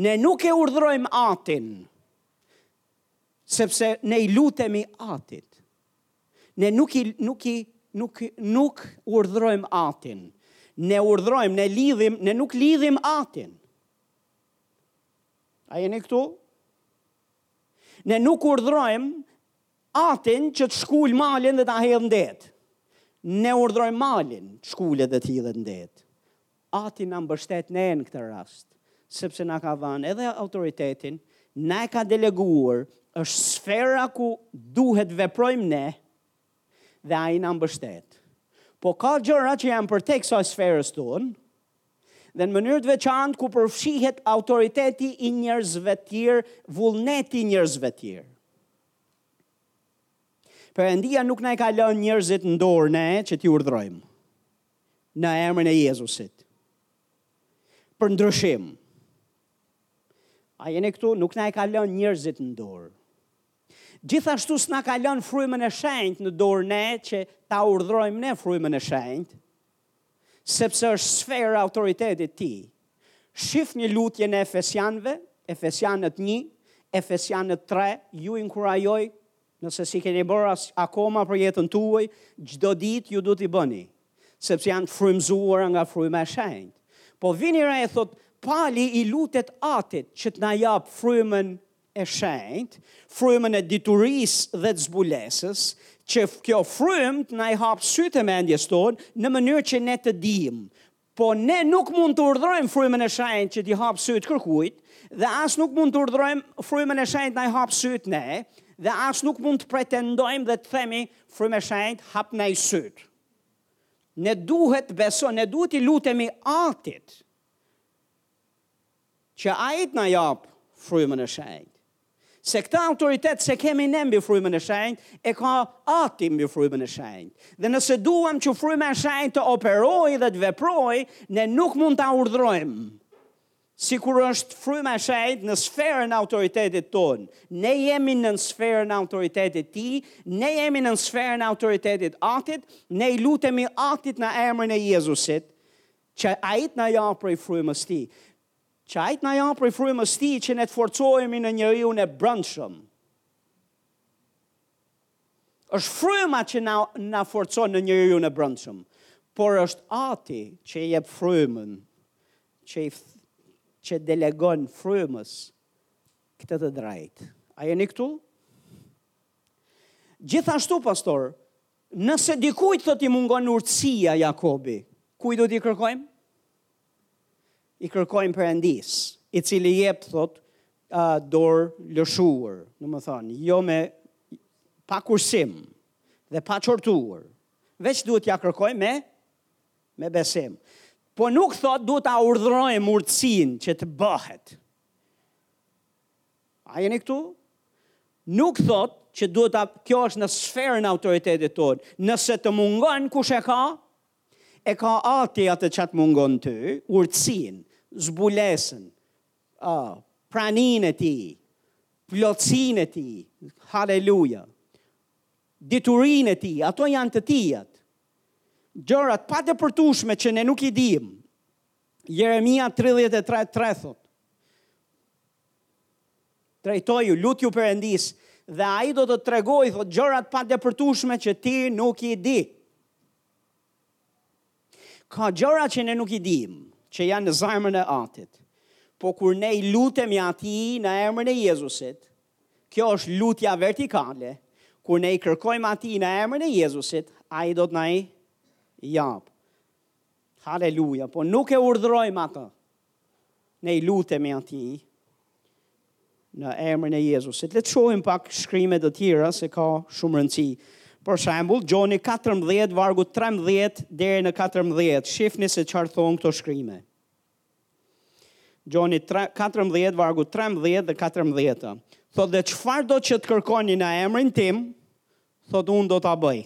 Speaker 1: Ne nuk e urdhërojmë Atin, sepse ne i lutemi Atit. Ne nuk i nuk i nuk nuk urdhërojmë atin. Ne urdhërojmë, ne lidhim, ne nuk lidhim atin. A jeni këtu? Ne nuk urdhërojmë atin që të shkulë malin dhe ta hedhë në det. Ne urdhërojmë malin, shkulet dhe të hidhet në det. Ati na mbështet ne në këtë rast, sepse na ka dhënë edhe autoritetin, na e ka deleguar, është sfera ku duhet veprojmë ne dhe ai na mbështet. Po ka gjëra që janë përtej kësaj sferës tonë, dhe në mënyrë të veçantë ku përfshihet autoriteti i njerëzve të tjerë, vullneti i njerëzve të tjerë. Perëndia nuk na i ka lënë njerëzit në dorë ne që t'i urdhërojmë. në emrin e Jezusit. Për ndryshim. A jeni këtu, nuk na i ka lënë njerëzit në dorë. Gjithashtu s'na ka lënë frymën e shenjtë në dorë ne që ta urdhrojmë ne frymën e shenjtë, sepse është sfera e autoritetit të tij. Shifni lutjen e Efesianve, Efesianët 1, Efesianët 3, ju inkurajoj Nëse s'i keni bërë as akoma për jetën tuaj, çdo ditë ju duhet t'i bëni, sepse janë të frymëzuara nga fryma e shenjtë. Po vini re thotë, Pali i lutet Atit që të na japë frymën e shenjtë, frymën e diturisë dhe të zbulesës, që kjo frymë të na i hapë sytë e mendjes tonë në mënyrë që ne të dimë Po ne nuk mund të urdhërojmë Frymën e Shenjtë që t'i hapë sytë kërkujt, dhe as nuk mund të urdhërojmë Frymën e Shenjtë na i hapë sytë ne, dhe as nuk mund të pretendojmë dhe të themi Frymë e Shenjtë hapna sytë. Ne duhet të beso, ne duhet t'i lutemi Atit që Ai të na japë Frymën e Shenjtë. Se këtë autoritet s'e kemi ne mbi frymën e shenjtë, e ka Ati mbi frymën e shenjtë. Dhe nëse duam që fryma e shenjtë të operojë dhe të veprojë, ne nuk mund ta urdhërojmë. Sikur është fryma e shenjtë në sferën e autoritetit tonë, ne jemi nën sferën e autoritetit tij, ne jemi nën sferën e autoritetit Atit, ne i lutemi Atit në emrin e Jezusit, që Ai të na japë prej frymës tij. Që ai të na japë prej frymës tij që ne të forcohemi në njeriun e brendshëm. Është fryma që na na forcon në njeriun e brendshëm, por është Ati që jep frymën, që i që delegon frymës këtë të drejtë. A jeni këtu? Gjithashtu, pastor, nëse dikujt thotë i mungon urtësia, Jakobi, kujt duhet t'i kërkojmë? i kërkojmë Perëndisë, i cili jep thotë a dorë lëshuar, domethënë, jo me pa kursim dhe pa qortuar. Veç duhet t'ia kërkojmë me me besim. Po nuk thotë duhet ta urdhërojmë urtësinë që të bëhet. A jeni këtu? Nuk thotë që duhet ta kjo është në sferën e autoritetit tonë. Nëse të mungon kush e ka, E ka Ati atë ç'të mungon ty, urtësinë, zbulesën, oh, praninë e Tij, plotësinë e Tij, haleluja, diturinë e Tij, ato janë të Tijat. Gjërat e padepërtueshme që ne nuk i dimë. Jeremia 33, 3 thotë, Drejtoju, lutju Perëndisë, dhe Ai do të tregojë, thotë, gjërat e padepërtueshme që ti nuk i di. Ka gjëra që ne nuk i dimë, që janë në zemrën e Atit. Po kur ne i lutemi Atij në emrin e Jezusit, kjo është lutja vertikale. Kur ne i kërkojmë Atij në emrin e Jezusit, Ai do të na i japë. Haleluja, po nuk e urdhërojmë atë. Ne i lutemi Atij në emrin e Jezusit. Le të shohim pak shkrime të tjera se ka shumë rëndësi. Për shembull, Gjoni 14 vargu 13 deri në 14, shifni se çfarë thonë këto shkrime. Gjoni 14 vargu 13 dhe 14. Thotë dhe çfarëdo që të kërkoni në emrin tim, thotë unë do ta bëj.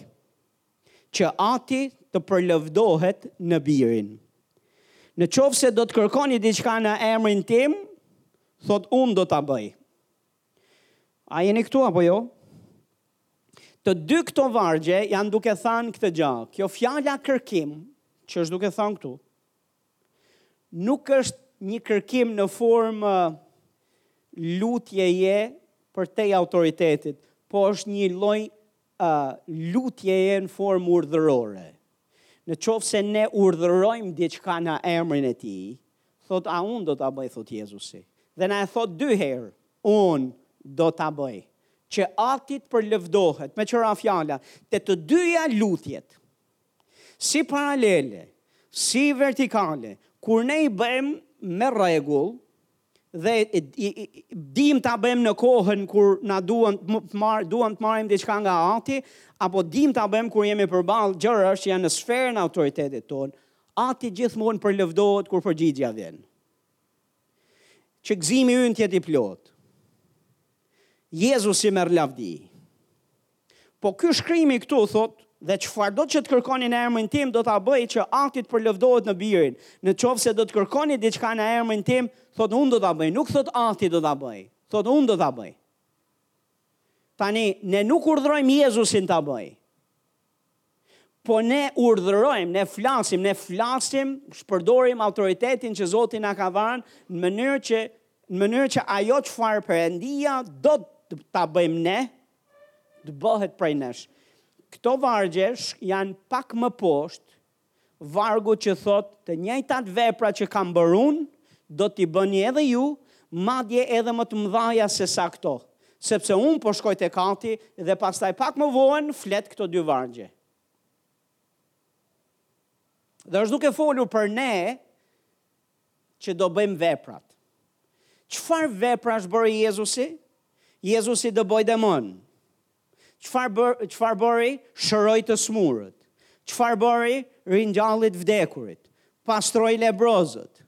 Speaker 1: që ati të përlëvdohet në birin. Në qoftë se do të kërkoni diçka në emrin tim, thotë unë do ta bëj. A jeni këtu apo jo? Të dy këto vargje janë duke thënë këtë gjë. Kjo fjala kërkim, që është duke thënë këtu, nuk është një kërkim në formë uh, lutjeje për te autoritetit, po është një lloj uh lutjeje në formë urdhërore? Në qoftë se ne urdhërojmë diçka në emrin e tij, thotë a unë do ta bëj, thotë Jezusi. Dhe na e thotë dy herë, unë do ta bëj. Që Ati të përlëvdohet, me tjera fjalë, te të dyja lutjet. si paralele, si vertikale, kur ne i bëjmë me rregull dhe dim ta bëjmë në kohën kur na duam të marr, duam të marrim diçka nga Ati, apo dim ta bëjmë kur jemi përballë gjërave që janë në sferën e autoritetit tonë, Ati gjithmonë përlëvdohet kur përgjigja vjen. Që gëzimi ynë të jetë i plotë. Jezusi merr lavdi. Po ky shkrimi këtu thotë, Dhe çfarëdo që të kërkoni në emrin tim, do ta bëj që Ati të përlëvdohet në Birin. Në qoftë se do të kërkoni diçka në emrin tim, thotë unë do ta bëj, nuk thotë Ati do ta bëj, thotë unë do ta bëj. Tani, ne nuk urdhërojmë Jezusin ta bëjë. Po ne urdhërojmë, ne flasim, ne flasim, përdorim autoritetin që Zoti na ka dhënë në mënyrë që në mënyrë që ajo çfarë Perëndia do ta bëjmë ne, të bëhet prej nesh. Këto vargje janë pak më poshtë Vargut që thotë të njëjtat vepra që kam bërë unë, do t'i bëni edhe ju, madje edhe më të mëdhaja se sa këto. Sepse unë po shkoj tek Ati dhe pastaj pak më vonë flet këto dy vargje. Dhe është duke folur për ne që do bëjmë veprat. Çfarë veprash bëri Jezusi? Jezusi dëboi demonë. Çfarë bëri? Shëroi të smurët. Çfarë bëri? Ringjalli të vdekurit. Pastroi lebrozët.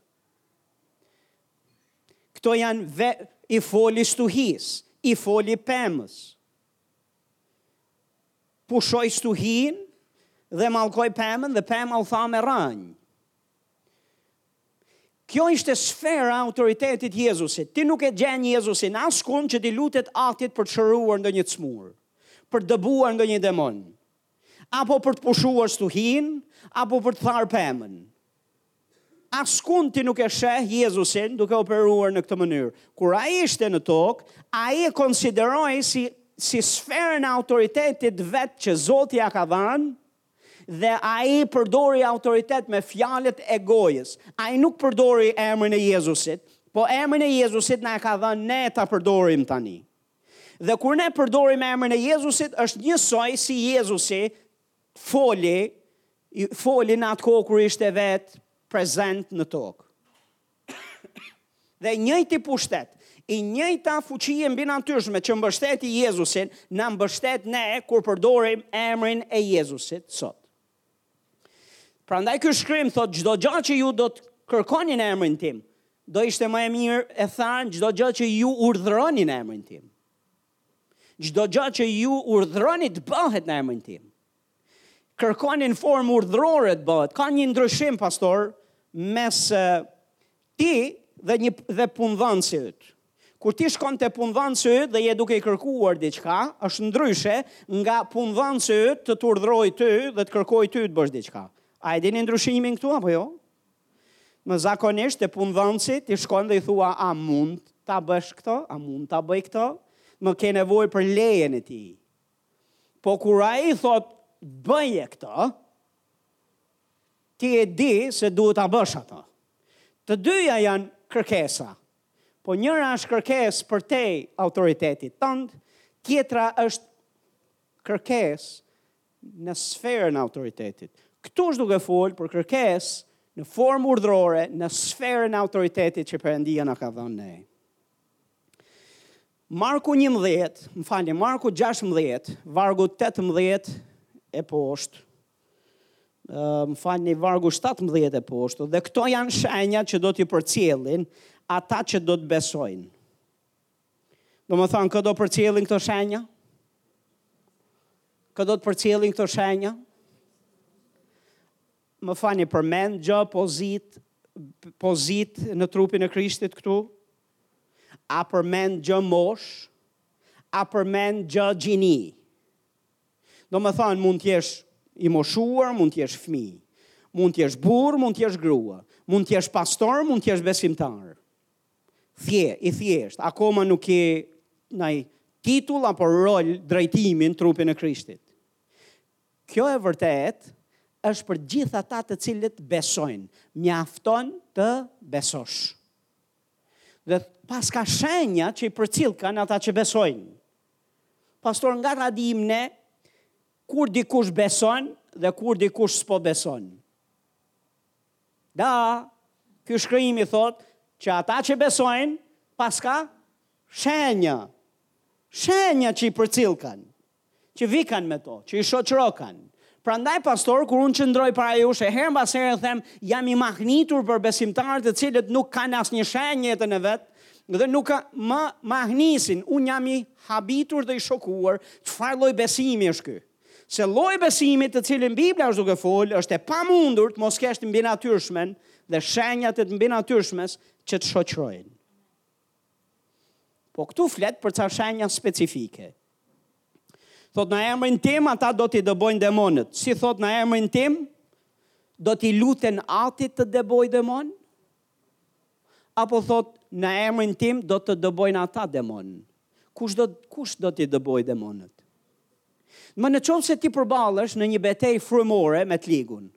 Speaker 1: Këto janë ve, i foli stuhisë, i foli pemës. Pushoi stuhinë dhe mallkoi pemën dhe pema u tha me rrënjë. Kjo ishte sfera e autoritetit Jezusit. Ti nuk e gjen Jezusin askund që t'i lutet Atit për të shëruar ndonjë t'smurë, për të dëbuar ndonjë demon, apo për të pushuar stuhinë, apo për të tharë pemën. Askund ti nuk e sheh Jezusin duke operuar në këtë mënyrë. Kur ai ishte në tokë, ai e konsideroi si, si sferën e autoritetit vet që Zoti ia ka dhanë, Dhe ai përdori autoritet me fjalët e gojës. Ai nuk përdori emrin e Jezusit, po emrin e Jezusit na e ka dhënë ne ta përdorim tani. Dhe kur ne përdorim emrin e Jezusit, është njësoj si Jezusi foli, foli në atë kohë kur ishte vetë prezent në tokë. dhe i njëjti pushtet, e njëjta fuqi e mbinatyrshme që mbështeti Jezusin, na mbështet ne kur përdorim emrin e Jezusit sot. Prandaj ky shkrim thotë çdo gjë që ju do të kërkoni në emrin tim, do ishte më e mirë e thanë çdo gjë që ju urdhëroni në emrin tim. Çdo gjë që ju urdhëroni të bëhet në emrin tim. Kërkoni në formë urdhërore të bëhet. Ka një ndryshim pastër mes ti dhe një dhe punëdhënësi yt. Kur ti shkon te punëdhënësi yt dhe je duke i kërkuar diçka, është ndryshe nga punëdhënësi yt të të urdhërojë ty dhe të të kërkojë ty të bësh diçka. A e dini ndryshimin këtu apo jo? Më zakonisht te punëdhënësi ti shkon dhe i thua a mund ta bësh këto? A mund ta bëj këto? Më ke nevojë për lejen e tij. Po kur ai thotë bëje këtë, ti e di se duhet ta bësh atë. Të dyja janë kërkesa. Po njëra është kërkesë përtej autoritetit tënd, tjetra është kërkesë në sferën e autoritetit. Këtu është duke fol për kërkesë në formë urdhërore në sferën e autoritetit që Perëndia na ka dhënë ne. Marku njëmbëdhjetë, më falni, Marku gjashtëmbëdhjetë, vargu tetëmbëdhjetë e poshtë, më falni, vargu shtatëmbëdhjetë e poshtë, dhe këto janë shenja që do t'i përcjellin ata që do të besojnë. Domethënë, kë do përcjellin këto shenja? Kë do të përcjellin këto shenja? Më falni, përmend gjë pozitë, pozitë në trupin e Krishtit këtu, A përmend gjë moshë? A përmend gjë gjini? Domethënë, mund t'jesh i moshuar, mund t'jesh fmijë, mund t'jesh burrë, mund t'jesh grua, mund t'jesh pastor, mund t'jesh besimtar. Thje, i thjeshtë, akoma nuk ke ndonjë titull apo rol drejtimi në trupin e Krishtit. Kjo e vërtetë është për gjithë ata të cilët besojnë, mjafton të besosh. Dhe paska shenja që i përcillkan ata që besojnë. Pastor, nga ta dim ne, kur dikush beson dhe kur dikush s'po beson. Da, ky shkrimi thotë që ata që besojnë, paska shenja. Shenja që i përcillkan. që vikan me to, që i shoqërokan. Prandaj pastor, kur unë qëndroj para jush e herë mbas herë them, jam i mahnitur për besimtarët të cilët nuk kanë asnjë shenjë në jetën e vet, dhe nuk më mahnisin, unë jam i habitur dhe i shokuar, çfarë lloj besimi është ky? Se lloji i besimit të cilin Bibla është duke fol, është e pamundur të mos kesh të mbinatyrshmen dhe shenjat e të mbinatyrshmes që të shoqërojnë. Po këtu flet për ca shenja specifike. Thotë në emrin tim ata do t'i dëbojnë demonët. Si thotë në emrin tim do t'i luten Atit të dëbojë demonë? Apo thotë në emrin tim do të dëbojnë ata demonë? Kush do kush do t'i dëbojë demonët? Më në qoftë se ti përballesh në një betejë frymore me të ligun,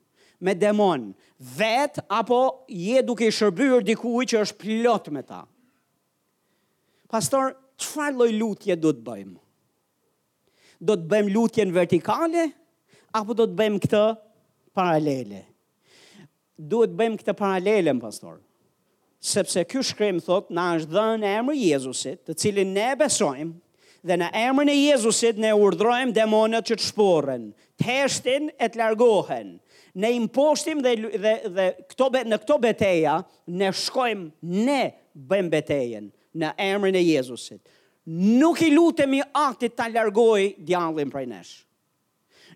Speaker 1: me demonë, vetë apo je duke i shërbyer dikujt që është plot me ta. Pastor, çfarë lloj lutje duhet të bëjmë? Do të bëjmë lutjen vertikale apo do të bëjmë këtë paralele? Duhet të bëjmë këtë paralelen, pastor. Sepse ky shkrim thotë, na është dhënë emri i Jezusit, të cilin ne besojmë, dhe në emrin e Jezusit ne urdhrojmë demonët që të shporren, të heshtin e të largohen. Ne i mposhtim dhe, dhe, dhe këto, në këto beteja, ne shkojmë, ne bëjmë betejën në emrin e Jezusit. Nuk i lutemi Atit ta largojë djallin prej nesh.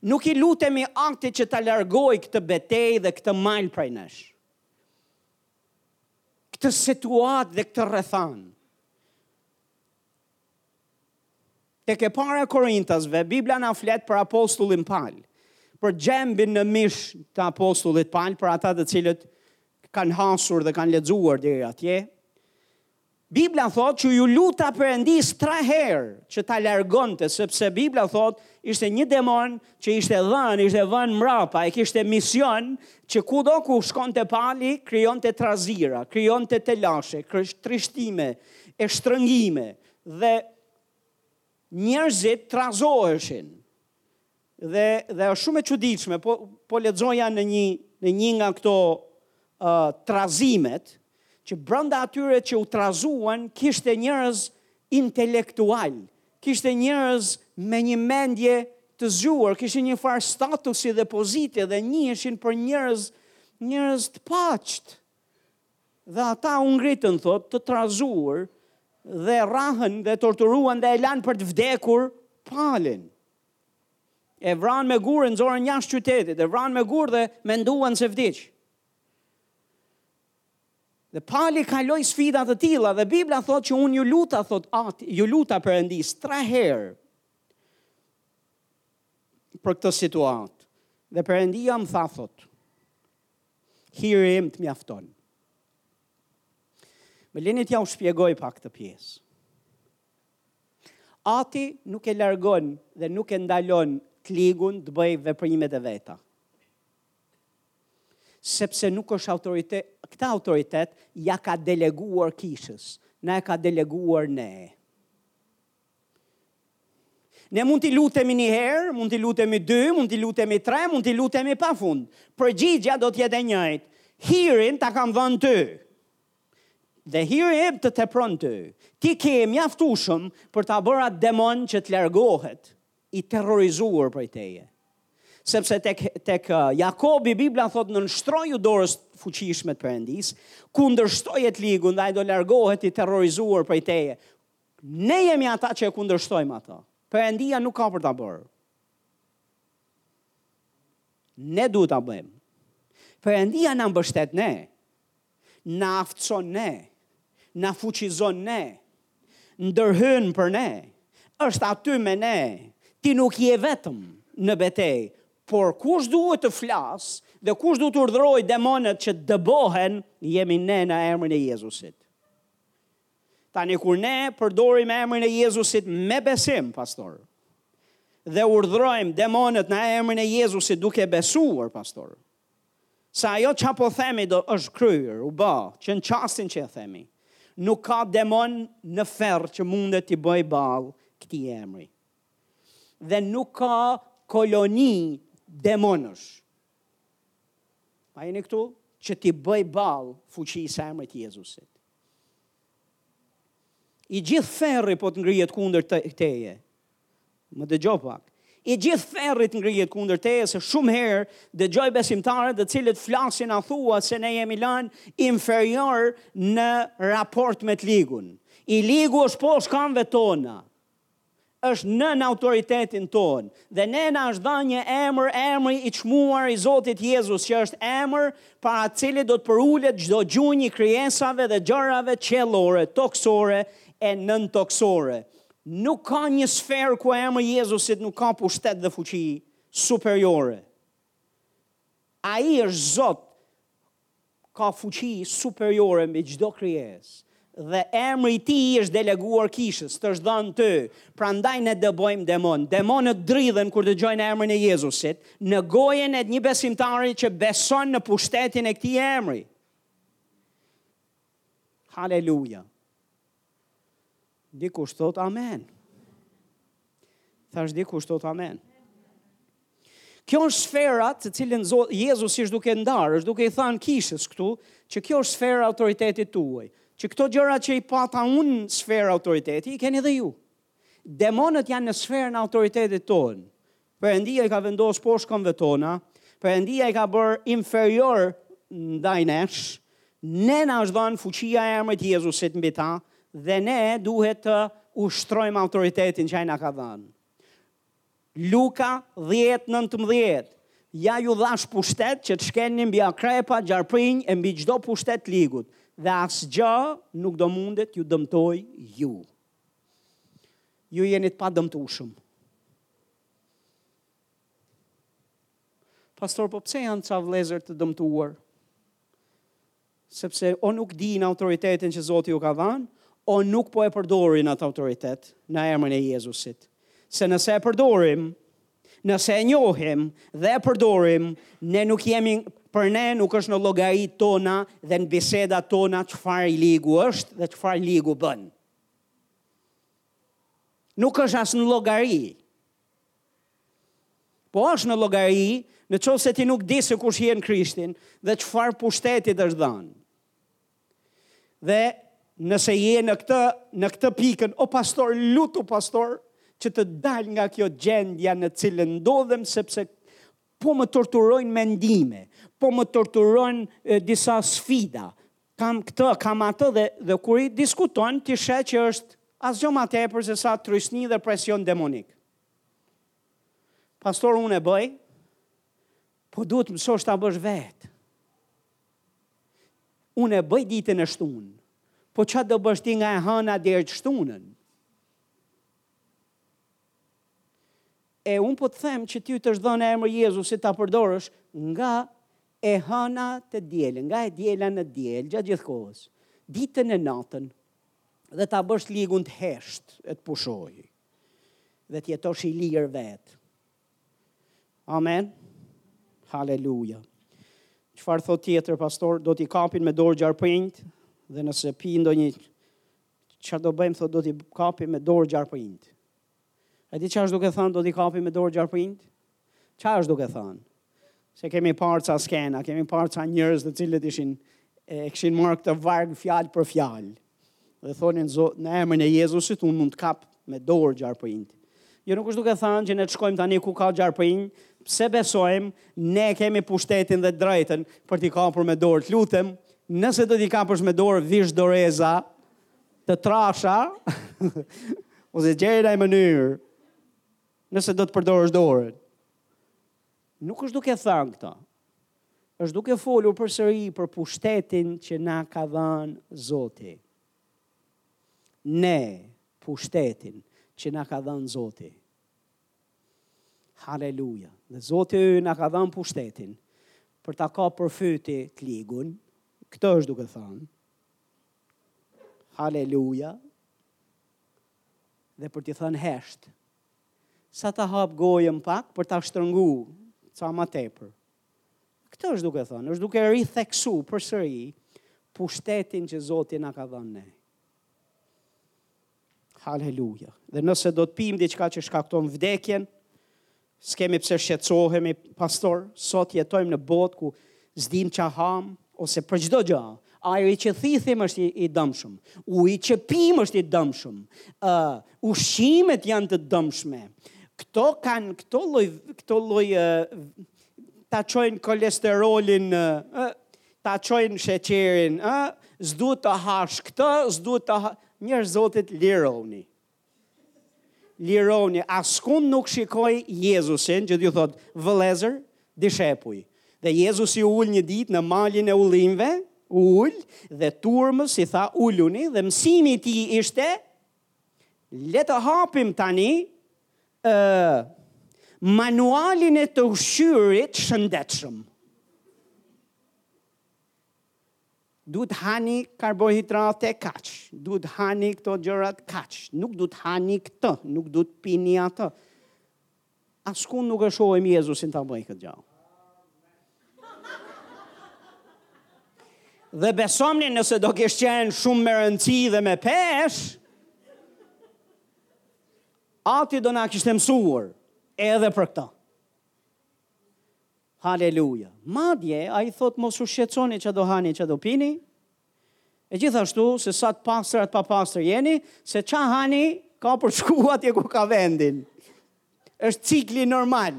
Speaker 1: Nuk i lutemi Atit që ta largojë këtë betejë dhe këtë mal prej nesh. Këtë situatë dhe këtë rrethanë. Tek e para e Korintasve, Biblia na flet për apostullin Pal, për gjembin në mish të apostullit Pal, për ata të cilët kanë hasur dhe kanë lexuar deri atje. Bibla thotë që iu luta Perëndisë tre herë që ta largonte, sepse Bibla thotë ishte një demon që ishte dhënë, ishte vënë mbrapa, e kishte mision që kudo ku shkonte Pali, krijonte trazira, krijonte telashe, trishtime, e shtrëngime dhe njerëzit trazoheshin. Dhe dhe është shumë e çuditshme, po po lexoja në një në një nga këto uh, trazimet që brenda atyre që u trazuan kishte njerëz intelektualë, kishte njerëz me një mendje të zgjuar, kishte një farë statusi dhe pozite dhe njiheshin për njerëz njerëz të paqtë. Dhe ata u ngritën thotë të trazuar dhe rrahën dhe torturuan dhe e lanë për të vdekur Palin. E vranë me gurë, e nxorën jashtë qytetit, e vranë me gurë dhe menduan se vdiq. Dhe Pali kaloi sfida të tilla dhe Bibla thotë që unë iu luta, thotë atit, iu luta Perëndisë, tre herë për këtë situatë. Dhe Perëndia më tha thotë, hiri im të mjafton. Më lini t'jua shpjegoj pak këtë pjesë. Ati nuk e largon dhe nuk e ndalon të ligun të bëjë veprimet e veta. Sepse nuk është autoritet, këtë autoritet ia ka deleguar kishës, na e ka deleguar ne. Ne mund t'i lutemi një herë, mund t'i lutemi dy, mund t'i lutemi tre, mund t'i lutemi pa fund. Përgjigja do t'jetë e njëjtë. Hirin ta kam vënë ty. Dhe hiri im të tepron ty. Ti ke mjaftueshëm për ta bërë atë demon që të largohet i terrorizuar prej teje. Sepse tek tek uh, Jakobi Bibla thotë nënshtroju dorës së fuqishme të Perëndisë, kundërshtoje të ligun dhe ai do largohet i terrorizuar prej teje. Ne jemi ata që e kundërshtojmë ato. Perëndia nuk ka për ta bërë. Ne duhet ta bëjmë. Perëndia na mbështet ne. na aftëson ne, na fuqizon ne, ndërhyn për ne, është aty me ne, ti nuk je vetëm në betejë, por kush duhet të flasë dhe kush duhet të urdhërojë demonët që të dëbohen, jemi ne në emrin e Jezusit. Tani kur ne përdorim emrin e Jezusit me besim, pastor, dhe urdhërojmë demonët në emrin e Jezusit duke besuar, pastor, Se ajo ça po themi do është kryer, u bë, që në çastin që e themi. Nuk ka demon në ferr që mundet t'i bëjë ballë këtij emri. Dhe nuk ka koloni demonësh. A jeni këtu? Që t'i bëjë ballë fuqisë së emrit të Jezusit. I gjithë ferri po të ngrihet kundër të, teje. Më dëgjo pak. I gjithë ferri të ngrihet kundër teje se shumë herë dëgjoj besimtarët të cilët flasin a thua se ne jemi lënë inferior në raport me të ligun. I ligu është poshtë kamve tona. është nën autoritetin tonë dhe ne na është dhënë një emër, emri i çmuar i Zotit Jezus, që është emër para të cilit do të përulet çdo gjunjë i krijesave dhe gjërave qiellore, tokësore e nëntokësore. Nuk ka një sferë ku emri i Jezusit nuk ka pushtet dhe fuqi superiore. Ai është Zot ka fuqi superiore mbi çdo krijesë dhe emri i tij i është deleguar kishës, të është dhënë ty. Prandaj ne dëbojmë demonë. Demonët dridhen kur dëgjojnë emrin e Jezusit, në gojën e një besimtari që beson në pushtetin e këtij emri. Haleluja. Dikush thotë amen. Thashë dikush thotë amen. Kjo është sfera të cilën Jezusi është duke ndarë, është duke i thanë kishës këtu, që kjo është sfera e autoritetit tuaj, që këto gjëra që i pata unë sfera autoriteti, i keni dhe ju. Demonët janë në sferën e autoritetit tonë, Perëndia i ka vendosur poshtë këmbëve tona, Perëndia i ka bërë inferior ndaj nesh, ne na është dhënë fuqia e emrit të Jezusit mbi ta dhe ne duhet të ushtrojmë autoritetin që ai na ka dhënë. Luka 10:19 Ja ju dhashë pushtet që të shkelni mbi akrepa, gjarprinj e mbi çdo pushtet të ligut, dhe asgjë nuk do mundet t'ju dëmtojë ju. Ju jeni të padëmtushëm. Pastor, po pse janë ca vëllezër të dëmtuar? Sepse o nuk dinë autoritetin që Zoti u ka dhanë, o nuk po e përdorin atë autoritet në emrin e Jezusit. Se nëse e përdorim, Nëse e njohim dhe e përdorim, ne nuk jemi, për ne nuk është në llogaritë tona dhe në bisedat tona çfarë i ligu është dhe çfarë i ligu bën. Nuk është as në llogari. Po është në llogari, në qoftë se ti nuk di se kush je në Krishtin dhe çfarë pushteti t'është dhënë. Dhe nëse je në këtë në këtë pikën o pastor lutu pastor që të dal nga kjo gjendja në cilën ndodhem sepse po më torturojnë mendime, po më torturojnë disa sfida. Kam këtë, kam atë dhe dhe kur i diskuton ti sheh që është asgjë më tepër se sa trysni dhe presion demonik. Pastor unë e bëj, po duhet t'mësosh ta bësh vetë. Unë e bëj ditën e shtunë. Po ça do bësh ti nga e hëna deri të shtunën? E unë po të them që ty të është dhënë emri Jezusit ta përdorësh nga e hëna të dielën, nga e diela në diel gjatë gjithë kohës, ditën e natën dhe ta bësh të ligun të hesht e të pushoj dhe të jetosh i lirë vetë. Amen. Haleluja. Çfarë thot tjetër pastor, do t'i kapin me dorë gjarpërinjt dhe nëse pi ndonjë, çfarë do bëjmë thot do t'i kapin me dorë gjarpërinjt. E di çfarë është duke thënë do t'i kapin me dorë gjarpërinjt? Çfarë është duke thënë? Se kemi parë ca skena, kemi parë ca njerëz të cilët ishin e kishin marrë këtë varg fjalë për fjalë. Dhe thonin, Zot, në emrin e Jezusit, unë mund të kap me dorë gjarpërinjt. Jo nuk është duke thënë që ne të shkojmë tani ku ka gjarpërinj, pse besojmë, ne kemi pushtetin dhe drejtën për t'i kapur me dorë. Të lutem, nëse do t'i kapësh me dorë vish doreza të trasha ose gjej një mënyrë, nëse do të përdorësh dorën. Nuk është duke thënë këto. Është duke folur përsëri për pushtetin që na ka dhënë Zoti. Ne pushtetin që na ka dhënë Zoti. Haleluja. Dhe Zoti ju na ka dhënë pushtetin për ta kap për fyti të ligun. Këtë është duke thënë. Haleluja. Dhe për t'i thënë hesht Sa të hap gojën pak për ta shtrëngu ca më tepër. Këtë është duke thënë, është duke ritheksu përsëri pushtetin që Zoti na ka dhënë ne. Haleluja. Dhe nëse do të pim diçka që shkakton vdekjen, s'kemi pse shqetësohemi, pastor, sot jetojmë në botë ku S'dimë ça hamë ose për çdo gjë. Ajri që thithim është i dëmshëm. Uji që pimë është i dëmshëm. Ë, ushqimet janë të dëmshme. Këto kanë këto lloj këto lloj ta çojnë kolesterolin, ë, ta çojnë sheqerin, ë, s'duhet të hash këtë, s'duhet të ha... Njerëz të Zotit lironi. Lironi, askund nuk shikoj Jezusin që t'u thotë, vëllezër, dishepuj. Dhe Jezusi u ul një ditë në malin e ullinjve, u ul dhe turmës i tha uluni dhe mësimi i tij ishte le të hapim tani ë manualin e të ushqyerit shëndetshëm. Duhet të hani karbohidrate kaq, duhet të hani këto gjërat kaq, nuk duhet të hani këtë, nuk duhet të pini atë. Askund nuk e shohim Jezusin ta bëjë këtë gjë. Dhe besomni nëse do kish qenë shumë me rëndësi dhe me peshë, ati do na kishte mësuar edhe për këto. Haleluja! Madje, ai thotë, mos u shqetësoni ç'do hani e ç'do pini, e gjithashtu se sa të pastër a të papastër jeni, se ça hani ka për shku atje ku ka vendin. Është cikli normal.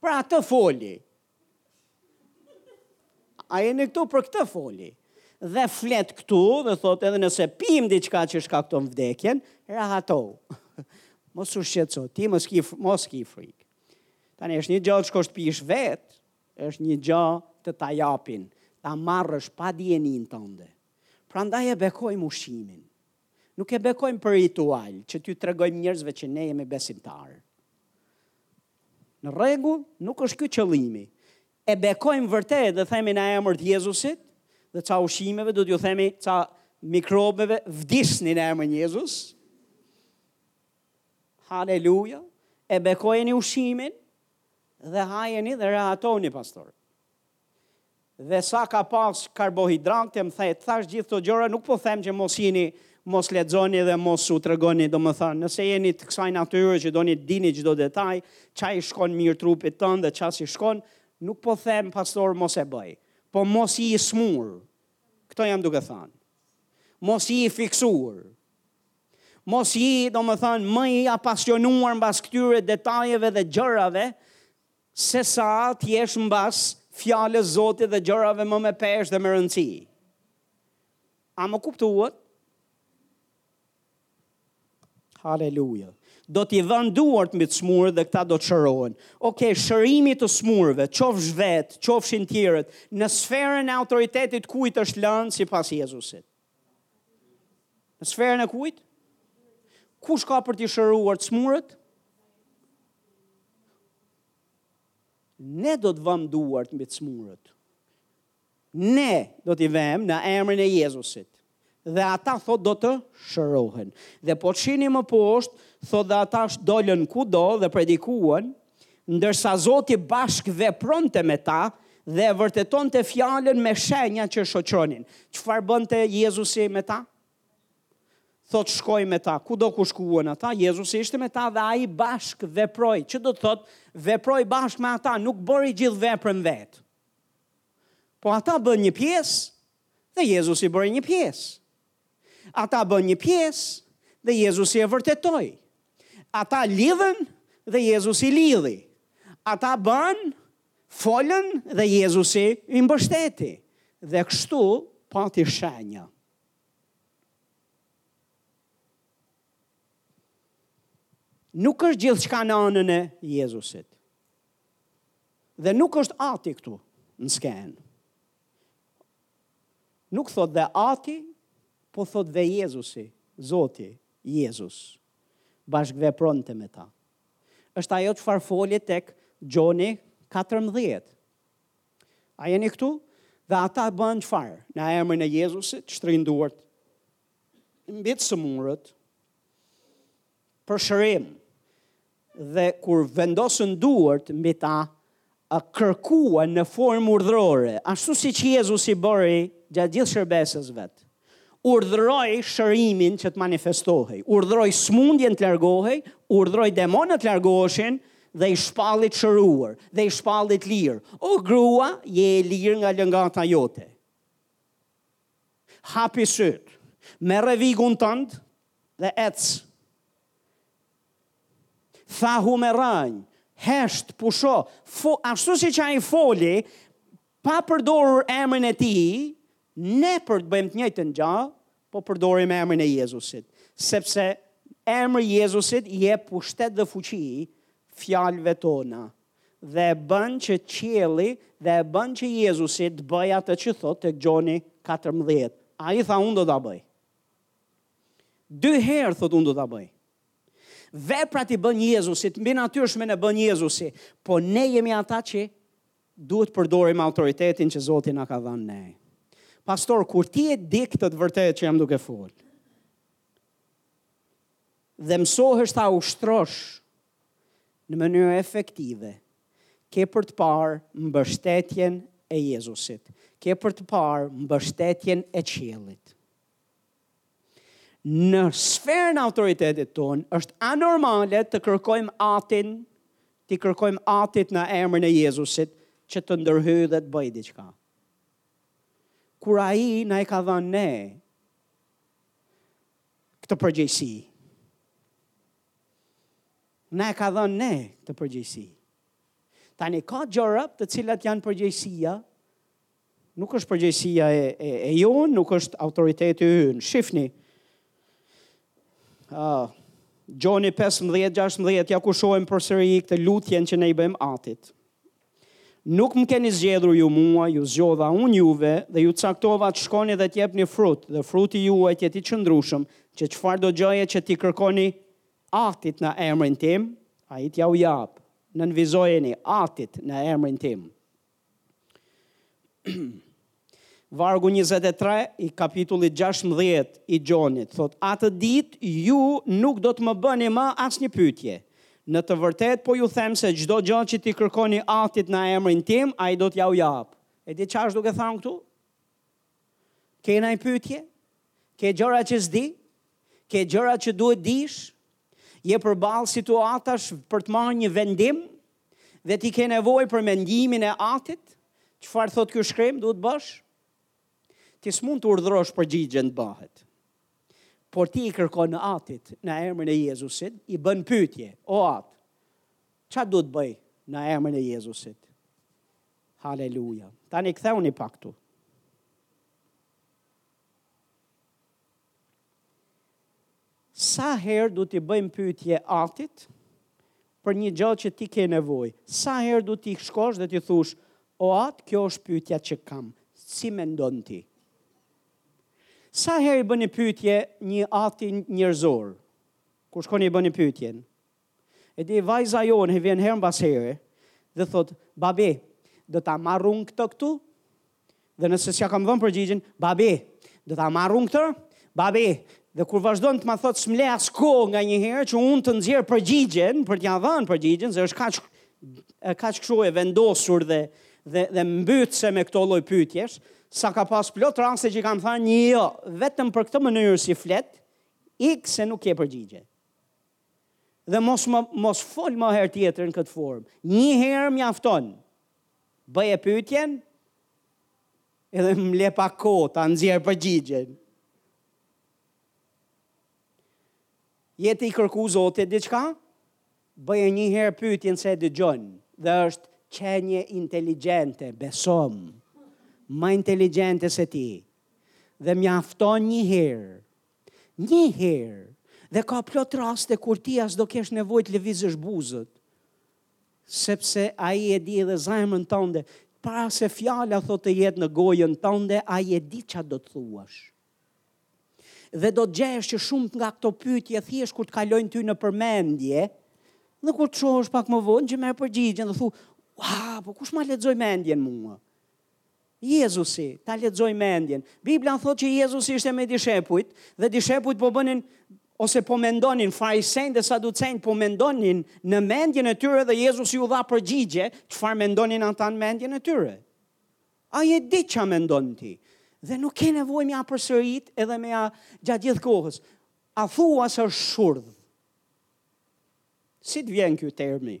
Speaker 1: Pra atë foli. A jeni këtu për këtë foli? Dhe flet këtu dhe thotë edhe nëse pim diçka që shkakton vdekjen, rehatohu. Mos u shqetëso, ti mos ki mos ki frikë. Tani është një gjë të shkosh të pish vetë, është një gjë të ta japin, ta marrësh pa dijenin tënde. Prandaj e bekojmë ushqimin. Nuk e bekojmë për ritual, që t'ju tregojmë njerëzve që ne jemi besimtarë. Në rregull, nuk është ky qëllimi. E bekojmë vërtet dhe themi në emër të Jezusit, dhe ca ushqimeve duhet t'ju themi ca mikrobeve vdisni në emër të Jezus. Haleluja, e bekojeni ushqimin dhe hajeni dhe rehatoni, pastor. Dhe sa ka pas karbohidrate, më thajtë, thash gjithë këto gjëra, nuk po them që mos jini, mos lexoni dhe mos u tregoni, domethënë, nëse jeni të kësaj natyre që doni të dini çdo detaj, ça i shkon mirë trupit tënd dhe ça s'i shkon, nuk po them, pastor, mos e bëj, po mos ji i smurë, këto jam duke thënë, mos ji i fiksur, Mos ji, domethënë, më i apasionuar mbas këtyre detajeve dhe gjërave, sesa të jesh mbas fjalës së Zotit dhe gjërave më me peshë dhe me rëndësi. A më kuptuat? Haleluja. Do t'i vënë duart mbi të smurët dhe këta do të shërohen. Ok, shërimi i të smurëve, qofsh vetë, qofshin të tjerët, në sferën e autoritetit të kujt është lënë sipas Jezusit. Në sferën e kujt? Kush ka për t'i shëruar të smurët? Ne do të vëmë duart mbi të smurët. Ne do t'i vëmë në emrin e Jezusit. Dhe ata thotë do të shërohen. Dhe po shini më poshtë, thotë dhe ata dolën kudo dhe predikuan Ndërsa Zoti bashkëvepronte me ta dhe e vërtetonte fjalën me shenja që shoqëronin. Çfarë bënte Jezusi me ta? Thotë shkoi me ta, kudo ku shkuan ata, Jezusi ishte me ta dhe ai bashkëveproi. Që do të thotë, veproi bashkë me ata, nuk bëri gjithë veprën vetë. Po ata bënë një pjesë dhe Jezusi bëri një pjesë. Ata bënë një pjesë dhe Jezusi e vërtetoi. Ata lidhën dhe Jezusi lidhi. Ata bënë, folën dhe Jezusi i mbështeti. Dhe kështu pati shenja. Nuk është gjithçka në anën e Jezusit. Dhe nuk është ati këtu në skenë. Nuk thotë dhe Ati, po thotë dhe Jezusi, Zoti, Jezus, bashkëvepronte me ta. Është ajo çfarë foli tek Gjoni katërmbëdhjetë. A jeni këtu? Dhe ata bënë çfarë? Në emrin e Jezusit, shtrinë duart mbi të sëmurët, për shërim dhe kur vendosën duart mbi ta, e kërkuan në formë urdhërore, ashtu siç Jezusi bëri gjatë gjithë shërbesës vet. Urdhëroi shërimin që të manifestohej, urdhëroi sëmundjen të largohej, urdhëroi demonët të largoheshin dhe i shpalli të shëruar dhe i shpalli të lirë. O grua, je e lirë nga lëngata jote. Hapi sytë, merre vigun tënd dhe ec. Thahu me rrënjë, hesht, pusho, fo, ashtu siç ai foli, pa përdorur emrin e tij, ne po bëjmë të njëjtën gjë, po përdorim emrin e Jezusit, sepse emri i Jezusit jep pushtet dhe fuqi fjalëve tona, dhe e bën që qielli dhe e bën që Jezusi të bëjë atë që thotë tek Gjoni 14. Ai tha unë do ta bëj. Dy herë thotë unë do ta bëj. Veprat i bën Jezusi, të mbinatyrshmen e bën Jezusi, po ne jemi ata që duhet të përdorim autoritetin që Zoti na ka dhënë ne. Pastor, kur ti e di këtë të vërtetë që jam duke fol. Dhe mësohesh ta ushtrosh në mënyrë efektive, ke për të parë mbështetjen e Jezusit, ke për të parë mbështetjen e qiellit. Në sferën e autoritetit tonë është anormale të kërkojmë atin, t'i kërkojmë atit në emrin e Jezusit që të ndërhyjë dhe të bëjë diçka. Kur ai na e ka dhënë ne këtë përgjegjësi, Na e ka dhënë ne këtë përgjegjësi. Tani ka gjëra të cilat janë përgjegjësia nuk është përgjegjësia e e, e jonë, nuk është autoriteti ynë. Shifni. Ah, uh, Gjoni 15-16 ja ku shohim përsëri këtë lutjen që ne i bëjmë Atit. Nuk më keni zgjedhur ju mua, ju zgjodha unë juve dhe ju caktova të shkoni dhe të jepni frut dhe fruti juaj të jetë i qëndrueshëm, që çfarëdo gjëje që t'i kërkoni Atit në emrin tim, Ai t'jua japë. Nënvizojeni Atit në emrin tim. Vargu njëzet e tre i kapitullit gjashtëmbëdhjetë i Gjonit thotë, Atë ditë ju nuk do të më bëni më asnjë pyetje. Në të vërtetë po ju them se çdo gjë që t'i kërkoni Atit në emrin tim, ai do t'jua japë. E di çfarë është duke thënë këtu? Ke ndonjë pyetje? Ke gjëra që s'di? Ke gjëra që duhet dish? Je përballë situatash për të marrë një vendim? dhe ti ke nevojë për mendimin e atit, çfarë thotë ky shkrim duhet të bësh? Ti s'mund të urdhërosh përgjigjen të bëhet. Por ti i kërkon atit në emrin e Jezusit, i bën pyetje, o at, çfarë duhet të bëj në emrin e Jezusit? Haleluja. Tani kthehuni pak këtu. Sa herë duhet t'i bëjmë pyetje Atit për një gjë që ti ke nevojë? Sa herë duhet t'i shkosh dhe t'i thush, o At, kjo është pyetja që kam, si mendon ti? Sa herë i bëni pyetje një ati njerëzor? Kur shkoni i bëni pyetjen? E di vajza jonë vjen herë mbas here dhe thot, "Babi, do ta marr unë këtë këtu?" Dhe nëse s'ja kam dhënë përgjigjen, "Babi, do ta marr unë këtë?" Babi, dhe kur vazhdon të ma thot s'më le as kohë nganjëherë që unë të nxjerr përgjigjen për t'ja dhënë përgjigjen, se është kaq kaq kështu e vendosur dhe dhe dhe mbytse me këto lloj pyetjesh, sa ka pas plot raste që kam thënë një jo, vetëm për këtë mënyrë si flet, ik se nuk ke përgjigje. Dhe mos më mos fol më herë tjetër në këtë formë. Një herë mjafton. Bëje pyetjen. Edhe më le pak kohë ta nxjerr përgjigjen. Je tu i kërku Zotit diçka? Bëje një herë pyetjen se e dëgjon dhe është qenie inteligjente, besom. Më inteligjente se ti. Dhe mjafton një herë. Një herë, dhe ka plot raste kur ti as do kesh nevojë të lëvizësh buzët, sepse ai e di edhe zemrën tënde, para se fjala thot të jetë në gojën tënde, ai e di ça do të thuash. Dhe do të gjesh që shumë nga këto pytje thjesht kur të kalojnë ty nëpër mendje, dhe kur të shohësh pak më vonë që merr përgjigjen dhe thu, ha, po kush ma lexoi mendjen mua? Jezusi, ta lexoi mendjen. Bibla thotë që Jezusi ishte me dishepujt dhe dishepujt po bënin ose po mendonin farisenjtë dhe saducenjtë po mendonin në mendjen e tyre dhe Jezusi u dha përgjigje çfarë mendonin ata në mendjen e tyre. Ai e di ça mendon ti. Dhe nuk ke nevojë me ja përsërit edhe me ja gjatë gjithë kohës. A thua se është shurdh? Si të vjen ky termi?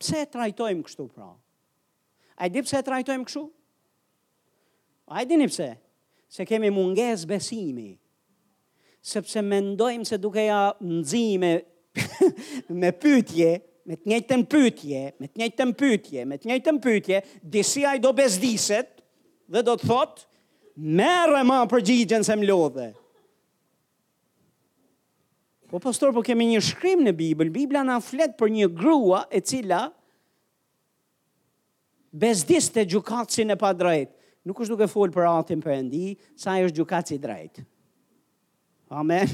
Speaker 1: Pse e trajtojmë kështu pra? A e di pse e trajtojmë kështu? A e dini pse? Se kemi mungesë besimi. Sepse mendojmë se duke ja nxi, me pytje, me të njëjtën pytje, me të njëjtën pytje, me të njëjtën pytje, disi ai do bezdiset dhe do të thot, merre ma përgjigjen se më lodhe. Po pastor, po kemi një shkrim në Bibël. Bibla na flet për një grua e cila bezdiste gjykatësin e padrejtë. Nuk është duke folë për Atin Perëndi, se ai është gjykatës i drejtë. Amen.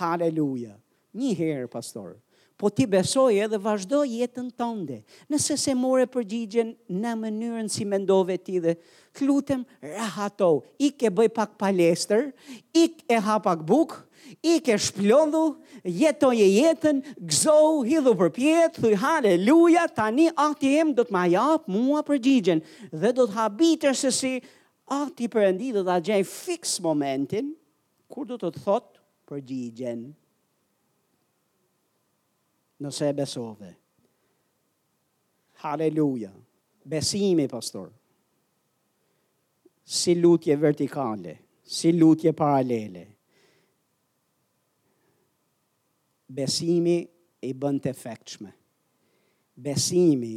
Speaker 1: Haleluja. Një herë, pastor. Po ti besoje dhe vazhdo jetën tënde. Nëse s'e more përgjigjen në mënyrën si mendove ti dhe të lutem rahato, ik e bëj pak palestër, ik e ha pak bukë, ik e çplodhu, jetoje jetën, gëzohu, hidhu përpjetë, thuj haleluja, tani Ati im do të ma japë mua përgjigjen dhe do të habitesh se si Ati Perëndi do ta gjej fiks momentin Kur do të të thotë përgjigjen? Nëse e besove. Haleluja. Besimi, pastor. Si lutje vertikale, si lutje paralele. Besimi i bën të efektshme. Besimi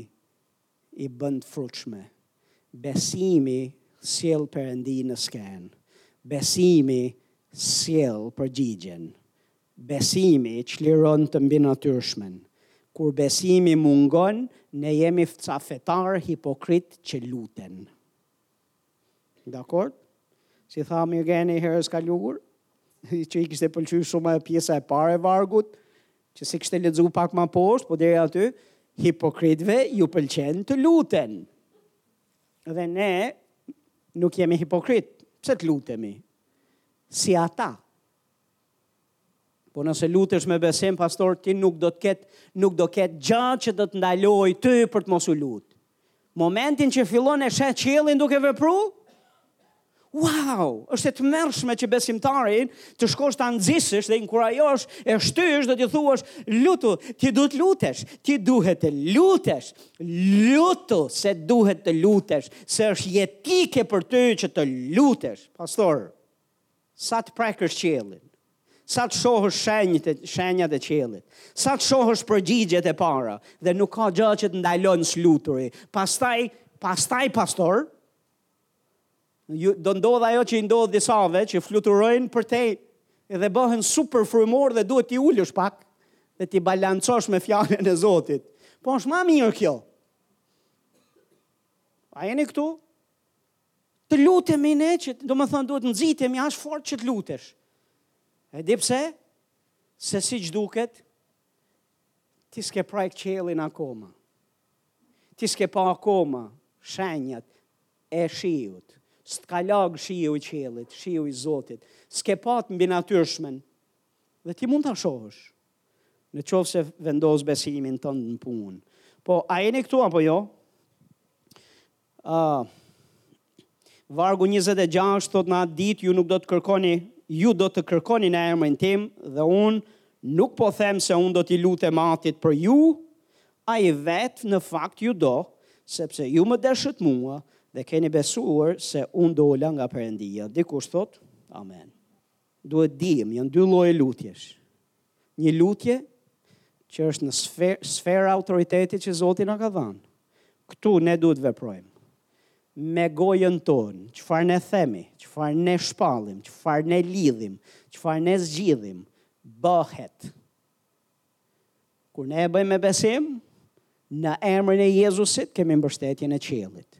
Speaker 1: i bën të frutshme. Besimi sjell Perëndinë në skenë. Besimi sjell përgjigjen. Besimi çliron të mbinatyrshmen. Kur besimi mungon, ne jemi ca fetarë hipokritë që luten. Dakord? Si tha Mirgeni herës kalume, që i kishte pëlqy shumë pjesa e parë e vargut, që s'e kishte lexu pak ma poshtë, po deri aty, hipokritve ju pëlqen të luten. Dhe ne nuk jemi hipokrit, pse të lutemi? Si ata. Po nëse lutesh me besim, pastor, ti nuk do të ketë, nuk do ketë gja që do të ndaloj ty për të mos u lut. Momentin që fillon e sheh qiellin duke vepru, wow, është e tmerrshme që besimtarin të shkosh ta nxisësh dhe inkurajosh e shtysh dhe t'i thuash, lutu, ti duhet të lutesh, ti duhet të lutesh, lutu se duhet të lutesh, se është jetike për ty që të lutesh. Pastor, Sa të prekësh qiellin, sa të shohësh shenjat, shenjat e qiellit, sa të shohësh përgjigjet e para dhe nuk ka gjë që të ndalon së luturi. Pastaj, pastaj pastor, do ndodh ajo që i ndodh disave që fluturojnë përtej dhe bëhen super frymor dhe duhet t'i ulësh pak dhe t'i balancosh me fjalën e Zotit. Po është ma mirë kjo. A jeni këtu? Të lutemi ne që, domethënë, duhet të nxitemi aq fort që të lutesh. E di pse? Se siç duket, ti s'ke prek qiellin akoma. Ti s'ke pa akoma shenjat e shiut. S'të ka lag shiu i qiellit, shiu i zotit. S'ke pa të mbinatyrshmen. Dhe ti mund ta shohësh. Në qoftë se vendos besimin tënd në punë. Po, a jeni këtu apo jo? Vargu njëzet e gjashtë thotë në atë ditë ju nuk do të kërkoni, ju do të kërkoni në emrin tim dhe unë nuk po them se unë do t'i lutem Atit për ju, Ai vetë në fakt ju do, sepse ju më deshët mua dhe keni besuar se unë dola nga Perëndia. Dikush thotë, Amen. Duhet dimë, janë dy lloje lutjesh. Një lutje që është në sfer, sfera e autoritetit që Zoti na ka dhanë. Këtu ne duhet veprojmë me gojën tonë, çfarë ne themi, çfarë ne shpallim, çfarë ne lidhim, çfarë ne zgjidhim, bëhet. Kur ne e bëjmë me besim, në emrin e Jezusit kemi mbështetjen e qiellit.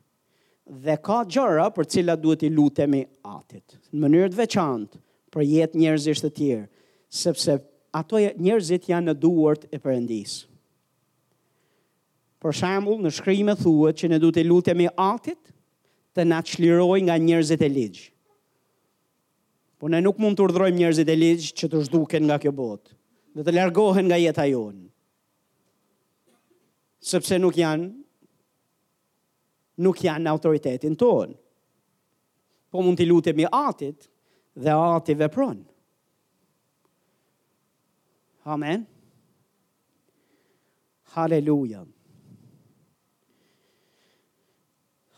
Speaker 1: Dhe ka gjëra për cilat duhet t'i lutemi atit, në mënyrë të veçantë, për jetë njerëzish të tjerë, sepse ato njerëzit janë në duart e Perëndisë. Për shambull, në shkrime thuhet që ne duhet t'i lutemi atit të na çlirojë nga njerëzit e ligj. Po ne nuk mund të urdhërojmë njerëzit e ligj që të zhduken nga kjo botë dhe të largohen nga jeta jonë. Sepse nuk janë nuk janë autoritetin tonë. Po mund t'i lutemi atit dhe ati vepron. Amen. Haleluja.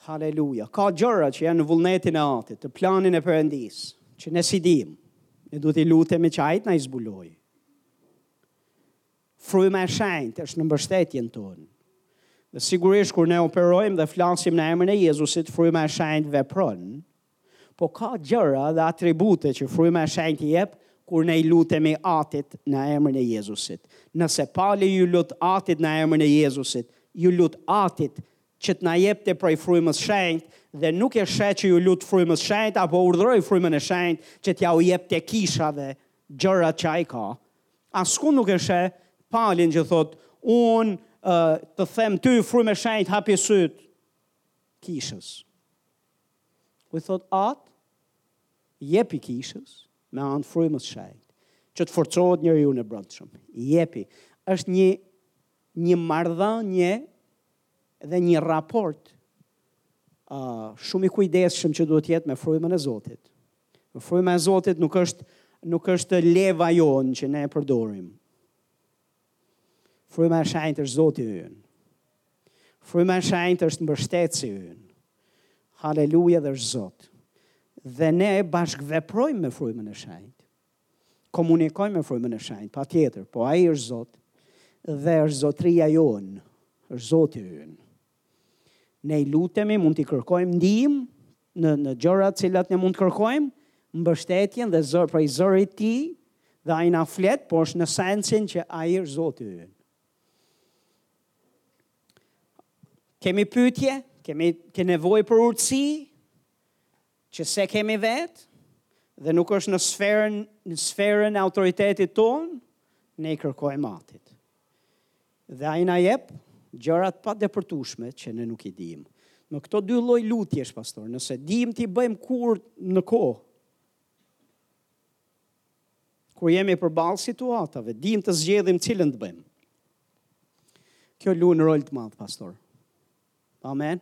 Speaker 1: Haleluja! Ka gjëra që janë në vullnetin e Atit, në planin e Perëndisë, që ne s'i dimë. Ne duhet t'i lutemi që Ai të na i zbulojë. Fryma e shenjtë është në mbështetjen tonë. Dhe sigurisht kur ne operojmë dhe flasim në emrin e Jezusit, fryma e shenjtë vepron. Po ka gjëra dhe atribute që fryma e shenjtë i jep kur ne i lutemi Atit në emrin e Jezusit. Nëse Pali iu lut Atit në emrin e Jezusit, iu lut Atit që t'na jepte prej Frymës së Shenjtë, dhe nuk e sheh që iu lut Frymës së Shenjtë apo urdhëroi Frymën e Shenjtë që t'ua jepte kishave gjërat që ai ka. Askund nuk e sheh Palin që thotë, unë të them ty Frymë e Shenjtë hapi sytë kishës. Ai thotë Atë, jepi kishës me anë të Frymës së Shenjtë, që të forcohet njeriu ynë i brendshëm. Jepi, është një një marrëdhënie dhe një raport uh, shumë i kujdesshëm që duhet të jetë me frymën e Zotit. Fryma e Zotit nuk është nuk është leva jonë që ne e përdorim. Fryma e shenjtë është Zoti ynë. Fryma e shenjtë është mbështetësi ynë. Haleluja dhe është Zot. Dhe ne bashkëveprojmë me frymën e shenjtë. Komunikojmë me frymën e shenjtë, patjetër, po ai është Zot dhe është zotëria jonë, është Zoti ynë. Ne i lutemi, mund t'i kërkojmë ndihmë në në gjëra të cilat ne mund të kërkojmë, mbështetjen dhe zër prej zërit të tij dhe ai na flet, por është në sensin që ai është Zoti ynë. Kemi pyetje, kemi ke nevojë për urtësi, që s'e kemi vetë dhe nuk është në sferën në sferën e autoritetit tonë, ne i kërkojmë atit. Dhe ai na jep gjëra të padepërtueshme që ne nuk i dimë. Në këto dy lloj lutjesh pastor, nëse dimë t'i bëjmë kur në kohë, kur jemi përballë situatave, dimë të zgjedhim cilën të bëjmë. Kjo luan rol të madh, pastor. Amen.